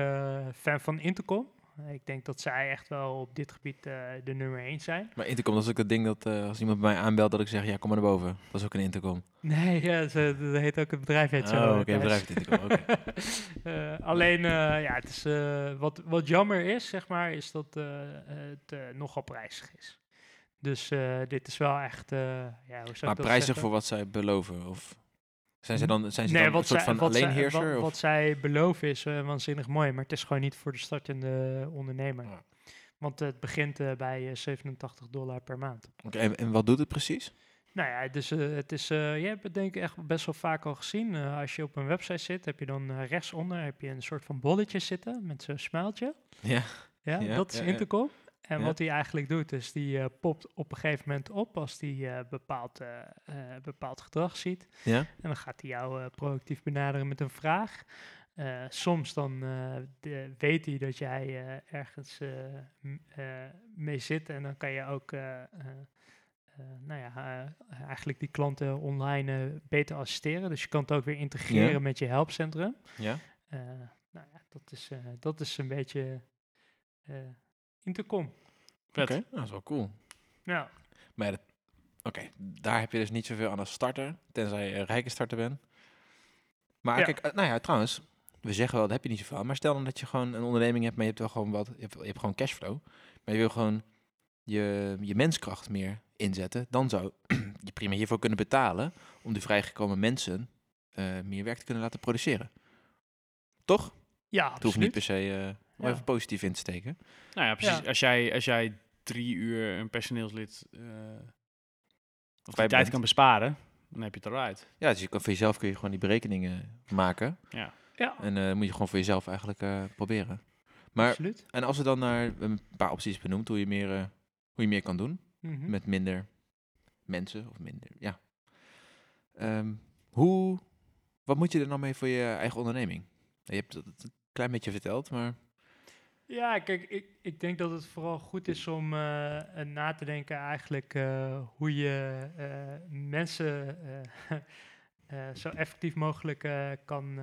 fan van Intercom. Eh, ik denk dat zij echt wel op dit gebied eh, de nummer 1 zijn. Maar intercom, dat is ook het ding dat eh, als iemand bij mij aanbelt, dat ik zeg, ja, kom maar naar boven. Dat is ook een intercom. Nee, ja, ze, dat heet ook het bedrijf heet zo. Oh, eh, oké, bedrijf intercom, oké. Eh, alleen, eh, ja, het is, eh, wat, wat jammer is, zeg maar, is dat eh, het eh, nogal prijzig is. Dus eh, dit is wel echt, eh, ja, hoe zou Maar zeggen? voor wat zij beloven? Of zijn ze dan, zijn ze Nee, dan een soort zij, van wat zij- alleenheerser? wat, of? wat zij beloven is eh, waanzinnig mooi, maar het is gewoon niet voor de startende ondernemer. Ja. Want het begint eh, bij eh, 87 dollar per maand. Oké, en, en wat doet het precies? Nou ja, dus eh, het is, eh, je hebt het denk ik echt best wel vaak al gezien. Eh, als je op een website zit, heb je dan eh, rechtsonder heb je een soort van bolletje zitten met zo'n smijltje. Ja. Ja, Ja, dat is ja. Intercom. En Ja. wat hij eigenlijk doet, is die eh, popt op een gegeven moment op als hij eh, bepaald, eh, bepaald gedrag ziet. Ja? En dan gaat hij jou proactief benaderen met een vraag. Soms dan de- weet hij dat jij ergens mee zit en dan kan je ook nou ja, eigenlijk die klanten online beter assisteren. Dus je kan het ook weer integreren Ja. met je helpcentrum. Ja? Nou ja, dat is, dat is een beetje intercom. Oké, dat is wel cool. Ja, Maar oké, daar heb je dus niet zoveel aan als starter, tenzij je een rijke starter bent. Maar Ja. kijk, eh, nou ja, trouwens, we zeggen wel, dat heb je niet zoveel aan. Maar stel dan dat je gewoon een onderneming hebt, maar je hebt wel gewoon wat, je hebt, je hebt gewoon cashflow. Maar je wil gewoon je, je menskracht meer inzetten. Dan zou je prima hiervoor kunnen betalen om die vrijgekomen mensen eh, meer werk te kunnen laten produceren. Toch? ja Het hoeft niet absoluut. per se eh, om Ja. even positief in te steken. Nou ja, precies. Ja. Als, jij, als jij drie uur een personeelslid eh of tijd bent. kan besparen, dan heb je het eruit. Ja, dus je kan, voor jezelf kun je gewoon die berekeningen maken. Ja. Ja, En eh moet je gewoon voor jezelf eigenlijk eh, proberen. Maar, absoluut. en als we dan naar een paar opties benoemd, hoe je meer, eh, hoe je meer kan doen Mhm. met minder mensen of minder, ja. Ehm, hoe, wat moet je er nou mee voor je eigen onderneming? Je hebt het een klein beetje verteld, maar Ja, kijk, ik, ik denk dat het vooral goed is om eh, eh, na te denken eigenlijk eh, hoe je mensen zo effectief mogelijk kan,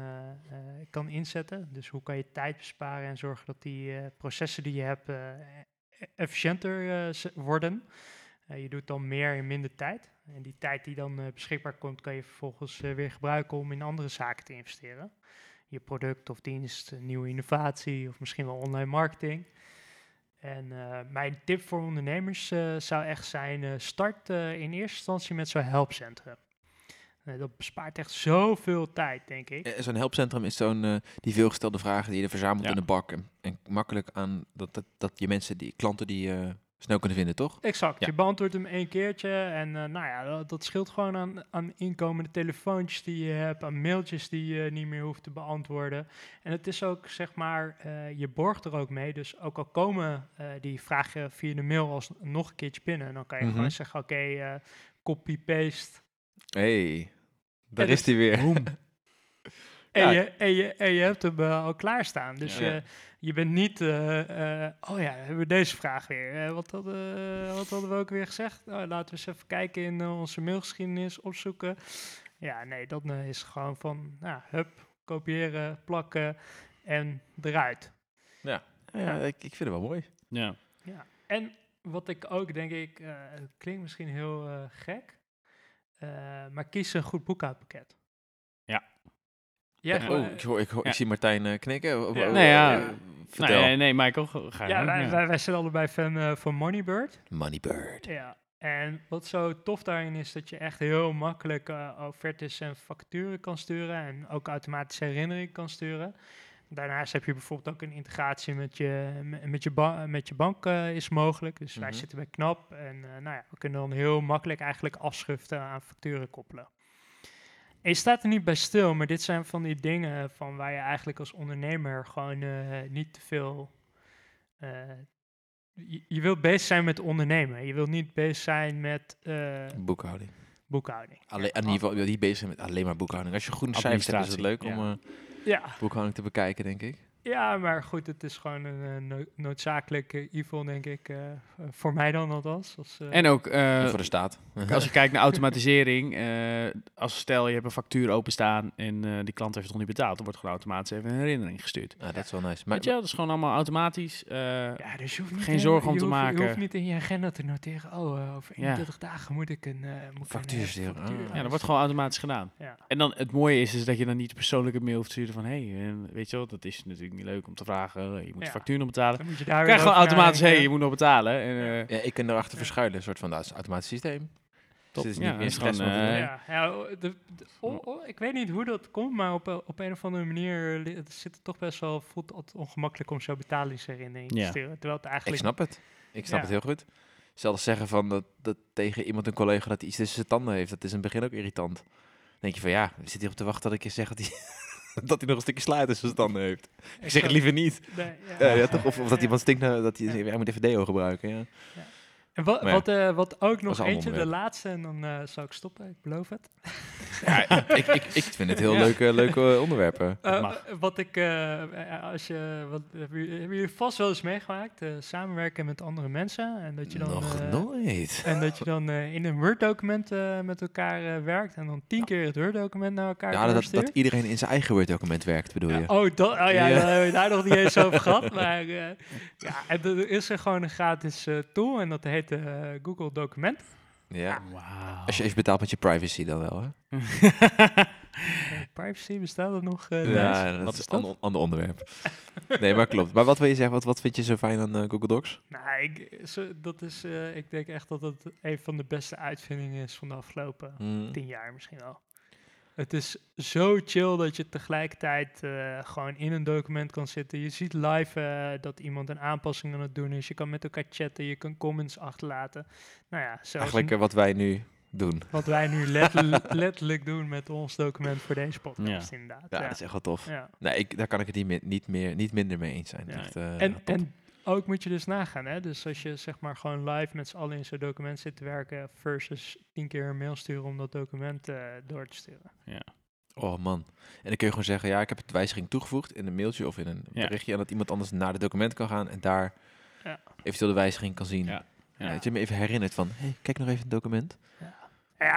kan inzetten. Dus hoe kan je tijd besparen en zorgen dat die processen die je hebt efficiënter worden. Je doet dan meer in minder tijd. En die tijd die dan beschikbaar komt, kan je vervolgens weer gebruiken om in andere zaken te investeren je product of dienst, een nieuwe innovatie of misschien wel online marketing. En eh, mijn tip voor ondernemers eh, zou echt zijn, eh, start eh, in eerste instantie met zo'n helpcentrum. Dat bespaart echt zoveel tijd, denk ik. eh, zo'n helpcentrum is zo'n eh, die veelgestelde vragen die je er verzamelt Ja. in de bak en, en makkelijk aan dat, dat, dat je mensen, die klanten die eh, snel kunnen vinden, toch? Exact, Ja. je beantwoordt hem één keertje en eh, nou ja, dat, dat scheelt gewoon aan, aan inkomende telefoontjes die je hebt, aan mailtjes die je niet meer hoeft te beantwoorden. En het is ook, zeg maar, eh, je borgt er ook mee, dus ook al komen eh, die vragen via de mail als nog een keertje binnen, dan kan je Mhm. gewoon zeggen, oké, copy-paste. hey, daar is hij weer. En, Ja. je, en, je, en je hebt hem al klaarstaan. Dus Ja. Je bent niet, eh, eh, oh ja, hebben we deze vraag weer. Eh, wat, hadden, wat hadden we ook weer gezegd? Nou, laten we eens even kijken in onze mailgeschiedenis, opzoeken. Ja, nee, dat is gewoon van, nou, hup, kopiëren, plakken en eruit. Ja, ik, ik vind het wel mooi. Ja. Ja. En wat ik ook denk ik, eh, het klinkt misschien heel eh, gek, eh, maar kies een goed boekhoudpakket. Ja. Ja, oh, ik, hoor, ik, hoor, ja. ik zie Martijn eh, knikken. Oh, Ja. oh, Nee, ja. eh, vertel. Nee, nee, Michael, ga- ja, wij, wij, wij zijn allebei fan eh, van Moneybird. Moneybird. Ja, en wat zo tof daarin is dat je echt heel makkelijk eh, offertes en facturen kan sturen en ook automatische herinnering kan sturen. Daarnaast heb je bijvoorbeeld ook een integratie met je, me- met je, ba- met je bank is mogelijk. Dus wij Mhm. zitten bij KNAP en eh, nou ja, we kunnen dan heel makkelijk eigenlijk afschriften aan facturen koppelen. En je staat er niet bij stil, maar dit zijn van die dingen van waar je eigenlijk als ondernemer gewoon eh, niet te veel eh, je, je wilt bezig zijn met ondernemen. Je wilt niet bezig zijn met eh, Boekhouding. boekhouding. Alleen, in ieder geval, niet bezig zijn met alleen maar boekhouding. Als je goede cijfers hebt, is het leuk om Ja, boekhouding te bekijken, denk ik. Ja, maar goed, het is gewoon een eh, no- noodzakelijk evil, denk ik. eh, eh, voor mij dan althans. Als, eh, En ook, eh, voor de staat. als je kijkt naar automatisering, eh, als stel je hebt een factuur openstaan en eh, die klant heeft het nog niet betaald, dan wordt gewoon automatisch even een herinnering gestuurd. Ja, dat is wel nice. Maar, Weet je, wel, dat is gewoon allemaal automatisch. eh, ja, dus je hoeft niet geen zorgen om je te hoeft- Je maken. hoeft niet in je agenda te noteren. Oh, over Ja. 31 dagen moet ik een, eh, moet ik Factuur een, sturen. Ah. ja, dat wordt gewoon automatisch gedaan. Ja. En dan het mooie is, is dat je dan niet persoonlijke mail hoeft te sturen van, hé, hey, weet je wel, dat is natuurlijk niet leuk om te vragen, je moet de Ja. factuur nog betalen. Dan moet je daar krijgt weer gewoon automatisch, hé, hey, je moet nog betalen. En, eh, ja, ik kan erachter verschuilen. Een soort van, dat is een automatisch systeem. Top. Dus het is Ja, niet is gewoon, te. Ja, de, ik weet niet hoe dat komt, maar op, op een of andere manier het zit het toch best wel voelt het ongemakkelijk om zo betalingsherinnering te Ja. sturen. Terwijl het ik eigenlijk snap het. Ik snap Ja. het heel goed. Zelfs zeggen van dat, dat tegen iemand, een collega, dat hij iets tussen zijn tanden heeft. Dat is in het begin ook irritant. Dan denk je van ja, zit hier op te wachten dat ik je zeg dat hij, dat hij nog een stukje sla tussen zijn tanden heeft. Ik zeg het liever niet. Nee, Ja, ja, toch? Of, of dat Ja. iemand stinkt, dat hij Ja. hij moet even deo gebruiken. Ja. En wat, wat, eh, wat ook nog eentje, de laatste, en dan eh zal ik stoppen, ik beloof het. Ja, ik, ik, ik vind het heel Ja. leuke, leuke onderwerpen. Eh, mag. wat ik, als je, wat, hebben jullie hebben jullie vast wel eens meegemaakt, eh, samenwerken met andere mensen en dat je dan, Nog nooit. en dat je dan eh, in een Word-document eh, met elkaar eh, werkt en dan tien keer het Word-document naar elkaar Ja, dat, dat iedereen in zijn eigen Word-document werkt, bedoel je? Oh, dat, oh ja, Ja. daar hebben we daar nog niet eens over gehad. Maar ja, en er is er gewoon een gratis eh, tool en dat heet eh, Google Document. Ja. Wauw. Als je even betaalt met je privacy dan wel, hè? Privacy bestaat dat nog? eh, Thijs? Ja, dat Wat is een ander, ander onderwerp. nee, maar klopt. Maar wat wil je zeggen? Wat, wat vind je zo fijn aan eh, Google Docs? Nou, ik, zo, dat is, eh, ik denk echt dat het een van de beste uitvindingen is van de afgelopen Hmm. tien jaar misschien wel. Het is zo chill dat je tegelijkertijd eh, gewoon in een document kan zitten. Je ziet live eh, dat iemand een aanpassing aan het doen is. Je kan met elkaar chatten, je kan comments achterlaten. Nou ja, zelfs Eigenlijk eh, wat wij nu doen. wat wij nu letterlijk, letterlijk doen met ons document voor deze podcast inderdaad. Ja, Ja. dat is echt wel tof. Ja. Nee, ik, daar kan ik het niet, meer, niet, meer, niet minder mee eens zijn. Ja. Echt, eh, En, top. en ook moet je dus nagaan, hè? Dus als je zeg maar gewoon live met z'n allen in zo'n document zit te werken, versus tien keer een mail sturen om dat document eh, door te sturen. Oh man. En dan kun je gewoon zeggen, ja, ik heb het wijziging toegevoegd in een mailtje of in een Ja. berichtje. En dat iemand anders naar het document kan gaan en daar Ja. eventueel de wijziging kan zien. Ja. Ja, Ja. dat je me even herinnert van, hey, kijk nog even het document. Ja,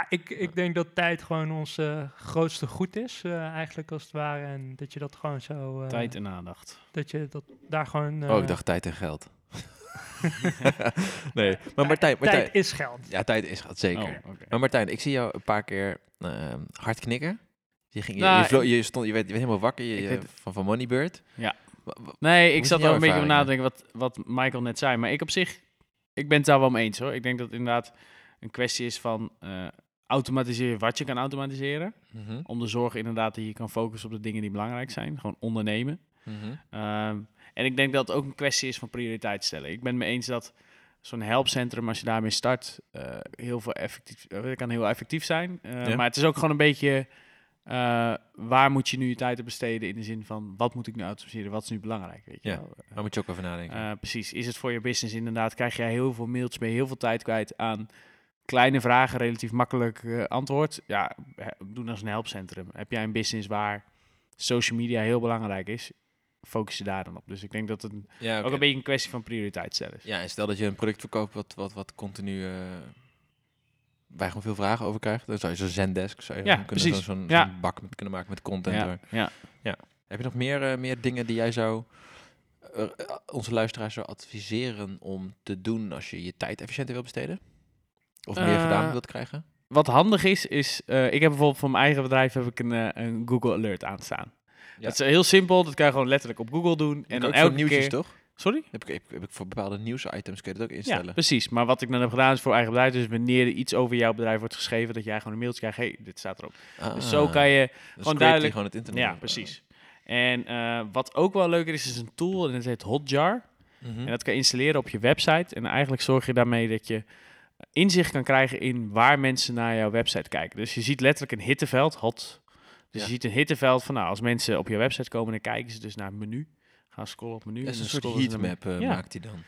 ik, ik denk dat tijd gewoon ons eh, grootste goed is, eh, eigenlijk als het ware. En dat je dat gewoon zo... eh, Tijd en aandacht. Dat je dat daar gewoon... oh, ik dacht tijd en geld. nee, maar Martijn, Martijn Tijd is geld. ja, tijd is geld, zeker. Oh, oké. Maar Martijn, ik zie jou een paar keer ehm, hard knikken. Je, ging, je, Nou, je, vlo- je, stond, je, werd, je werd helemaal wakker je, weet- van, van Moneybird. Ja. Nee, ik zat wel een beetje over na te denken wat, wat Michael net zei. Maar ik op zich, ik ben het daar wel mee eens hoor. Ik denk dat inderdaad een kwestie is van eh, automatiseren wat je kan automatiseren. Mhm, Om te zorgen inderdaad dat je kan focussen op de dingen die belangrijk zijn. Gewoon ondernemen. mhm. Ehm, en ik denk dat het ook een kwestie is van prioriteit stellen. Ik ben mee eens dat zo'n helpcentrum, als je daarmee start, eh, heel veel effectief, eh, kan heel effectief zijn. Ja. Maar het is ook gewoon een beetje, waar moet je nu je tijd op besteden in de zin van, wat moet ik nu automatiseren, wat is nu belangrijk, weet je Ja. wel? Daar moet je ook over nadenken. Precies. Is het voor je business inderdaad? Krijg jij heel veel mailtjes mee, heel veel tijd kwijt aan kleine vragen, relatief makkelijk eh, antwoord? Ja, he- doen als een helpcentrum. Heb jij een business waar social media heel belangrijk is? Focus je daar dan op. Dus ik denk dat het een- ja, ook een beetje een kwestie van prioriteit stellen is. ja, en stel dat je een product verkoopt wat, wat, wat continu... eh waar je gewoon veel vragen over krijgt. Dan zou je zo'n Zendesk zou je Ja, kunnen, zo'n Ja. bak met kunnen maken met content. Ja, waar- ja. Heb je nog meer, eh, meer dingen die jij zou eh, eh, onze luisteraars zou adviseren om te doen als je je tijd efficiënter wil besteden? Of meer Eh, gedaan wilt krijgen? Wat handig is, is eh, ik heb bijvoorbeeld voor mijn eigen bedrijf heb ik een, eh, een Google Alert aanstaan. Ja. Dat is heel simpel, dat kan je gewoon letterlijk op Google doen. En dan elke nieuwtjes, keer... toch? Sorry? Heb ik, heb, ik voor bepaalde nieuwsitems kun je dat ook Ja, instellen. precies. Maar wat ik dan heb gedaan is voor eigen bedrijf. Dus wanneer er iets over jouw bedrijf wordt geschreven, dat jij gewoon een mailtje krijgt. hey, dit staat erop. Dus zo kan je... Ah, dus gewoon duidelijk- gewoon het internet. Ja, precies. En eh, wat ook wel leuker is, is een tool en dat heet Hotjar. Mhm. En dat kan je installeren op je website. En eigenlijk zorg je daarmee dat je inzicht kan krijgen in waar mensen naar jouw website kijken. Dus je ziet letterlijk een hitteveld, hot. Dus Ja. je ziet een hitteveld van, nou, als mensen op je website komen, dan kijken ze dus naar het menu. Gaan scrollen op menu. Dat is een soort heatmap eh, Ja. maakt hij dan.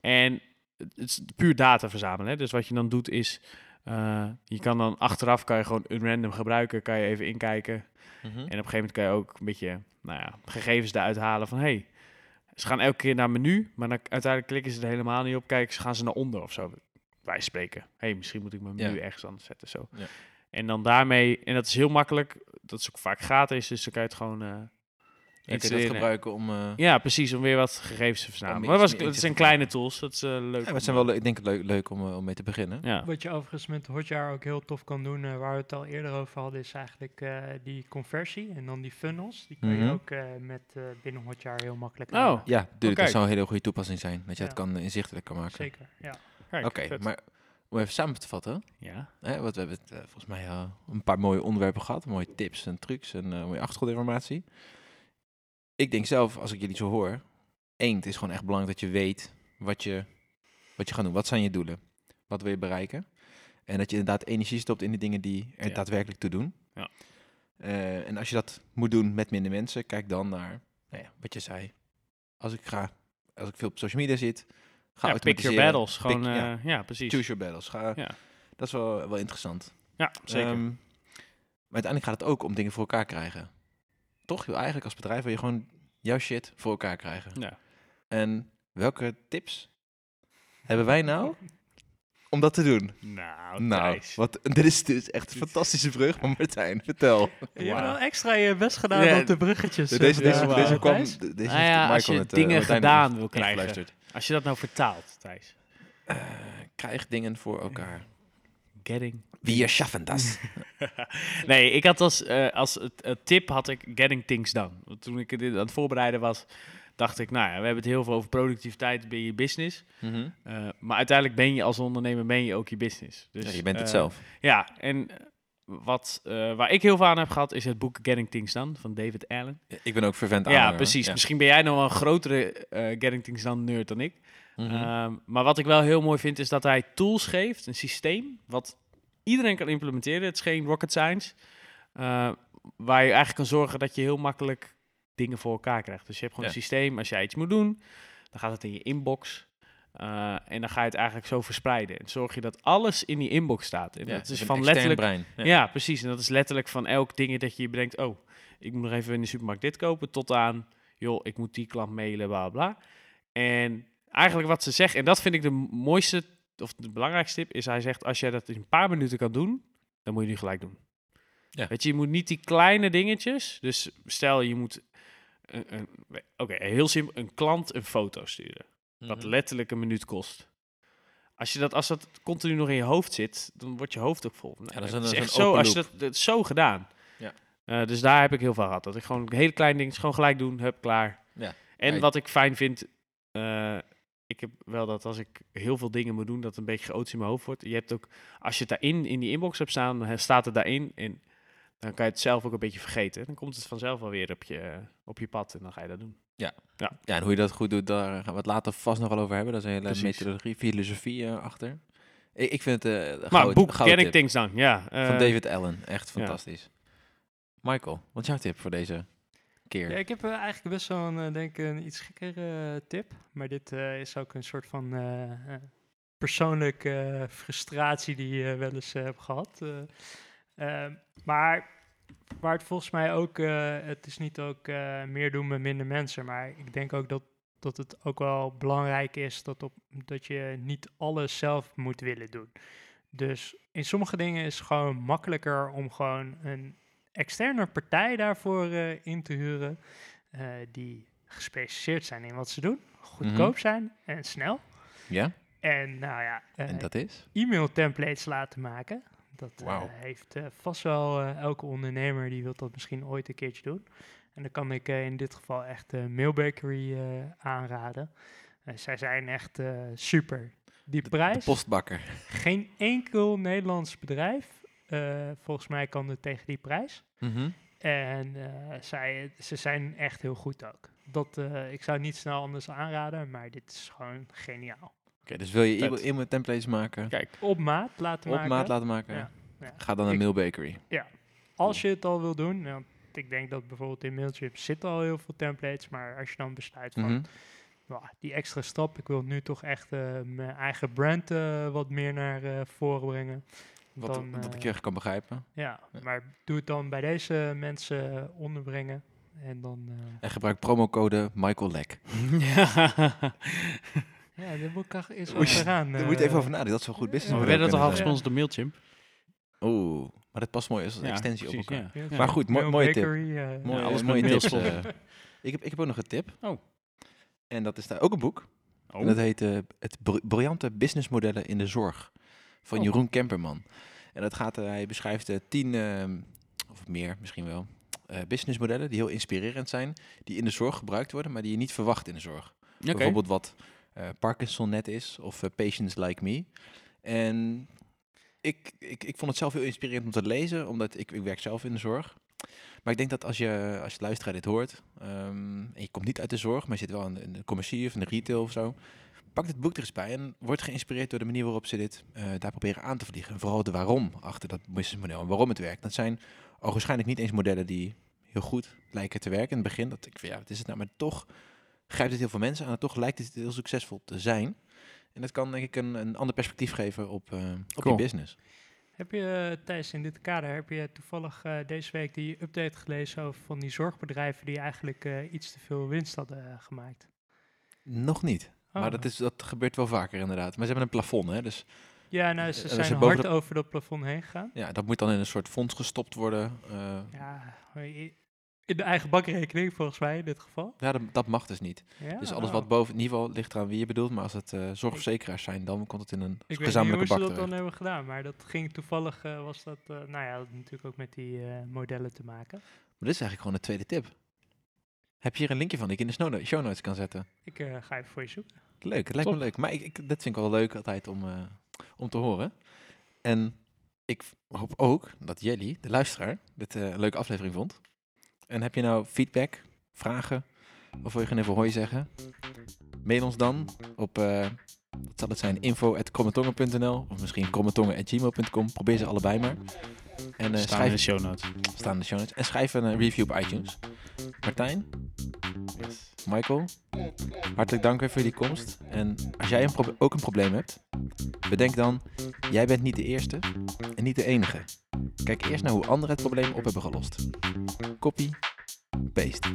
En het is puur data verzamelen. Hè? Dus wat je dan doet is, Eh, je kan dan achteraf kan je gewoon een random gebruiken, kan je even inkijken. Mhm. En op een gegeven moment kan je ook een beetje nou ja, gegevens eruit halen van hey, ze gaan elke keer naar menu, maar dan uiteindelijk klikken ze er helemaal niet op. Kijken, ze gaan ze naar onder of zo. Wij spreken. hey, misschien moet ik mijn menu Ja. ergens anders zetten. Zo. Ja. En dan daarmee, en dat is heel makkelijk, dat is ook vaak gratis, dus dan kan je het gewoon. eh, kun je dat gebruiken om... eh, Ja, precies, om weer wat gegevens te verzamelen. Maar dat, was, het te zijn kleine tools, dat is eh, leuk. ja, het zijn wel, ik denk het leuk, leuk om, om mee te beginnen. Ja, Wat je overigens met Hotjar ook heel tof kan doen, eh, waar we het al eerder over hadden, is eigenlijk eh, die conversie en dan die funnels. Die kan Mhm. je ook eh, met eh, binnen Hotjar heel makkelijk Oh. Ja, tuurlijk, dat kijk. zou een hele goede toepassing zijn. Dat je Ja. het kan inzichtelijk kan maken. Zeker, ja. Oké, maar om even samen te vatten. Ja, Hè, want we hebben het, eh, volgens mij eh, een paar mooie onderwerpen gehad. Mooie tips en trucs en eh, mooie achtergrondinformatie. Ik denk zelf, als ik jullie zo hoor, één, het is gewoon echt belangrijk dat je weet wat je, wat je gaat doen. Wat zijn je doelen? Wat wil je bereiken? En dat je inderdaad energie stopt in de dingen die er Ja. daadwerkelijk toe doen. Ja. En als je dat moet doen met minder mensen, kijk dan naar nou ja, wat je zei. Als ik ga, als ik veel op social media zit, ja pick your battles. Gewoon, Pick- ja. ja. ja, precies. Choose your battles. Ga, Ja. Dat is wel, wel interessant. Ja, zeker. Ehm, maar uiteindelijk gaat het ook om dingen voor elkaar krijgen. Toch? Eigenlijk als bedrijf wil je gewoon jouw shit voor elkaar krijgen. ja. En welke tips hebben wij nou om dat te doen? Nou, nou, wat, dit, is, dit is echt een fantastische brug. Maar Martijn, vertel. Je hebt wel extra je best gedaan Ja, op de bruggetjes. deze, eh, deze, deze, wauw. deze kwam... Deze Nou ja, Michael als je met, eh, dingen gedaan wil krijgen. Als je dat nou vertaalt, Thijs. Eh, krijg dingen voor elkaar. Getting. Wir schaffen das. nee, ik had als, eh, als tip had ik getting things done. Want toen ik dit aan het voorbereiden was, dacht ik, nou ja, we hebben het heel veel over productiviteit binnen je business. Mhm. Eh, maar uiteindelijk ben je als ondernemer ben je ook je business. Dus, ja, je bent het zelf. Ja, en wat, eh, waar ik heel veel aan heb gehad, is het boek Getting Things Done van David Allen. Ik ben ook vervent ja, aanhanger, precies. Ja. Misschien ben jij nog wel een grotere eh, Getting Things Done nerd dan ik. Mhm. Ehm, maar wat ik wel heel mooi vind, is dat hij tools geeft, een systeem, wat iedereen kan implementeren. Het is geen rocket science. eh, waar je eigenlijk kan zorgen dat je heel makkelijk dingen voor elkaar krijgt. Dus je hebt gewoon Ja. een systeem, als jij iets moet doen, dan gaat het in je inbox. Eh, en dan ga je het eigenlijk zo verspreiden. En zorg je dat alles in die inbox staat. En Ja, dat is van letterlijk brein. ja. precies. En dat is letterlijk van elk ding dat je bedenkt, oh, ik moet nog even in de supermarkt dit kopen, tot aan, joh, ik moet die klant mailen, bla bla. En eigenlijk wat ze zeggen, en dat vind ik de mooiste, of de belangrijkste tip, is hij zegt, als jij dat in een paar minuten kan doen, dan moet je nu gelijk doen. Ja. Weet je, je moet niet die kleine dingetjes, dus stel je moet, oké, heel simpel, een klant een foto sturen, wat Mhm. letterlijk een minuut kost. Als, je dat, als dat continu nog in je hoofd zit, dan wordt je hoofd ook vol. Nou, dat is een- dat echt zo, als je dat, dat zo gedaan. Ja. Eh, dus daar heb ik heel veel gehad. Dat ik gewoon hele kleine dingen gewoon gelijk doen, hup, klaar. Ja. En Ja, wat ik fijn vind, eh, ik heb wel dat als ik heel veel dingen moet doen, dat het een beetje chaotisch in mijn hoofd wordt. Je hebt ook, als je het daarin in die inbox hebt staan, dan staat het daarin en dan kan je het zelf ook een beetje vergeten. Dan komt het vanzelf wel weer op je, op je pad en dan ga je dat doen. Ja, en hoe je dat goed doet, daar gaan we het later vast nog wel over hebben. Daar is een hele Precies. methodologie, filosofie eh, achter. Ik, ik vind het eh, een Maar boek, tip Things Done, ja. van eh, David Allen. Echt ja. fantastisch. Michael, wat is jouw tip voor deze keer? Ja, ik heb eigenlijk best wel een, denk ik, een iets gekkere tip. Maar dit eh, is ook een soort van persoonlijke eh, frustratie die je wel eens hebt gehad. Eh, eh, maar waar het volgens mij ook, eh, het is niet ook eh, meer doen met minder mensen. Maar ik denk ook dat, dat het ook wel belangrijk is dat, op, dat je niet alles zelf moet willen doen. Dus in sommige dingen is het gewoon makkelijker om gewoon een externe partij daarvoor eh, in te huren. die gespecialiseerd zijn in wat ze doen, goedkoop Mhm. zijn en snel. Ja? En nou ja, En dat is? e-mail templates laten maken. Dat eh, heeft eh, vast wel eh, elke ondernemer die wil dat misschien ooit een keertje doen. En dan kan ik in dit geval echt Mailbakery aanraden. Zij zijn echt super. Die De prijs, postbakker. geen enkel Nederlands bedrijf, volgens mij kan het tegen die prijs. Mhm. En zij, ze zijn echt heel goed ook. Dat, ik zou niet snel anders aanraden, maar dit is gewoon geniaal. Oké, dus wil je Vet. e-mail e-mail templates maken, Kijk, Op maat laten op maken. maat laten maken, Ja, ja. ga dan naar Ik- Mailbakery. Als je het al wil doen, want ik denk dat bijvoorbeeld in Mailchimp zitten al heel veel templates, maar als je dan besluit van Mhm. "Wauw, die extra stap, ik wil nu toch echt eh, mijn eigen brand eh, wat meer naar eh, voren brengen, Wat, dan, wat ik je echt kan begrijpen. Ja, Ja. maar doe het dan bij deze mensen onderbrengen. En dan... eh, En gebruik promocode Michael Lek. ja, daar moet ik Moet je- achteraan. Daar moet je eh, even over nadenken. Dat is wel goed business. we werden toch al gesponsord door Mailchimp? Oeh, maar dat past mooi als Ja, extensie precies, op elkaar. ja. ja, Ja. Maar goed, mooi- mooie tip. Bakery, eh, Mooie, alles mooie tips. eh. ik, heb, ik heb ook nog een tip. Oh. En dat is daar ook een boek. En dat heet eh, Het br- Briljante Businessmodellen in de Zorg. Van Oh. Jeroen Kemperman. En dat gaat, eh, hij beschrijft eh, tien, ehm, of meer misschien wel, eh, businessmodellen die heel inspirerend zijn. Die in de zorg gebruikt worden, maar die je niet verwacht in de zorg. Oké. Bijvoorbeeld wat eh, Parkinson net is of eh, Patients Like Me. En ik, ik, ik vond het zelf heel inspirerend om te lezen, omdat ik, ik werk zelf in de zorg. Maar ik denk dat als je als je luisteraar dit hoort, ehm, en je komt niet uit de zorg, maar je zit wel in de, commercie of in de retail of zo, pak dit boek er eens bij en word geïnspireerd door de manier waarop ze dit eh, daar proberen aan te vliegen. En vooral de waarom achter dat businessmodel en waarom het werkt. Dat zijn waarschijnlijk niet eens modellen die heel goed lijken te werken in het begin. Dat ik ja, wat is het nou? Maar toch grijpt het heel veel mensen aan en toch lijkt het heel succesvol te zijn. En dat kan denk ik een, een ander perspectief geven op, eh, op Cool. je business. Heb je, eh, Thijs, in dit kader, heb je toevallig eh, deze week die update gelezen over van die zorgbedrijven die eigenlijk eh, iets te veel winst hadden gemaakt? Nog niet. Maar Oh. dat, is, dat gebeurt wel vaker inderdaad. Maar ze hebben een plafond, hè? Dus Ja, nou, ze zijn hard de- over dat plafond heen gegaan. ja, dat moet dan in een soort fonds gestopt worden. eh, ja, maar in de eigen bakrekening volgens mij in dit geval. dat, dat mag dus niet. Ja, dus alles oh. wat boven, in ieder geval ligt eraan wie je bedoelt. Maar als het eh, zorgverzekeraars zijn, dan komt het in een Ik weet niet gezamenlijke hoe ze bak dat dan hebben gedaan, maar dat ging toevallig, eh, was dat, eh, nou ja, dat had natuurlijk ook met die eh, modellen te maken. Maar dit is eigenlijk gewoon een tweede tip. Heb je hier een linkje van die ik in de show notes kan zetten? Ik eh, ga even voor je zoeken. Leuk, het lijkt me leuk. Maar ik, ik, dat vind ik wel leuk altijd om, eh, om te horen. En ik hoop ook dat Jelly, de luisteraar, dit eh, een leuke aflevering vond. En heb je nou feedback, vragen, of wil je gewoon even hoi zeggen? Mail ons dan op, eh wat zal het zijn, info.krommetongen.nl of misschien krommetongen.gmail.com. Probeer ze allebei maar. En eh, Staan in de schrijf, show notes. staan in de show notes. En schrijf een eh, review op iTunes. Martijn, Michael, hartelijk dank weer voor jullie komst. En als jij een ook een probleem hebt, bedenk dan, jij bent niet de eerste en niet de enige. Kijk eerst naar hoe anderen het probleem op hebben gelost. Copy, paste.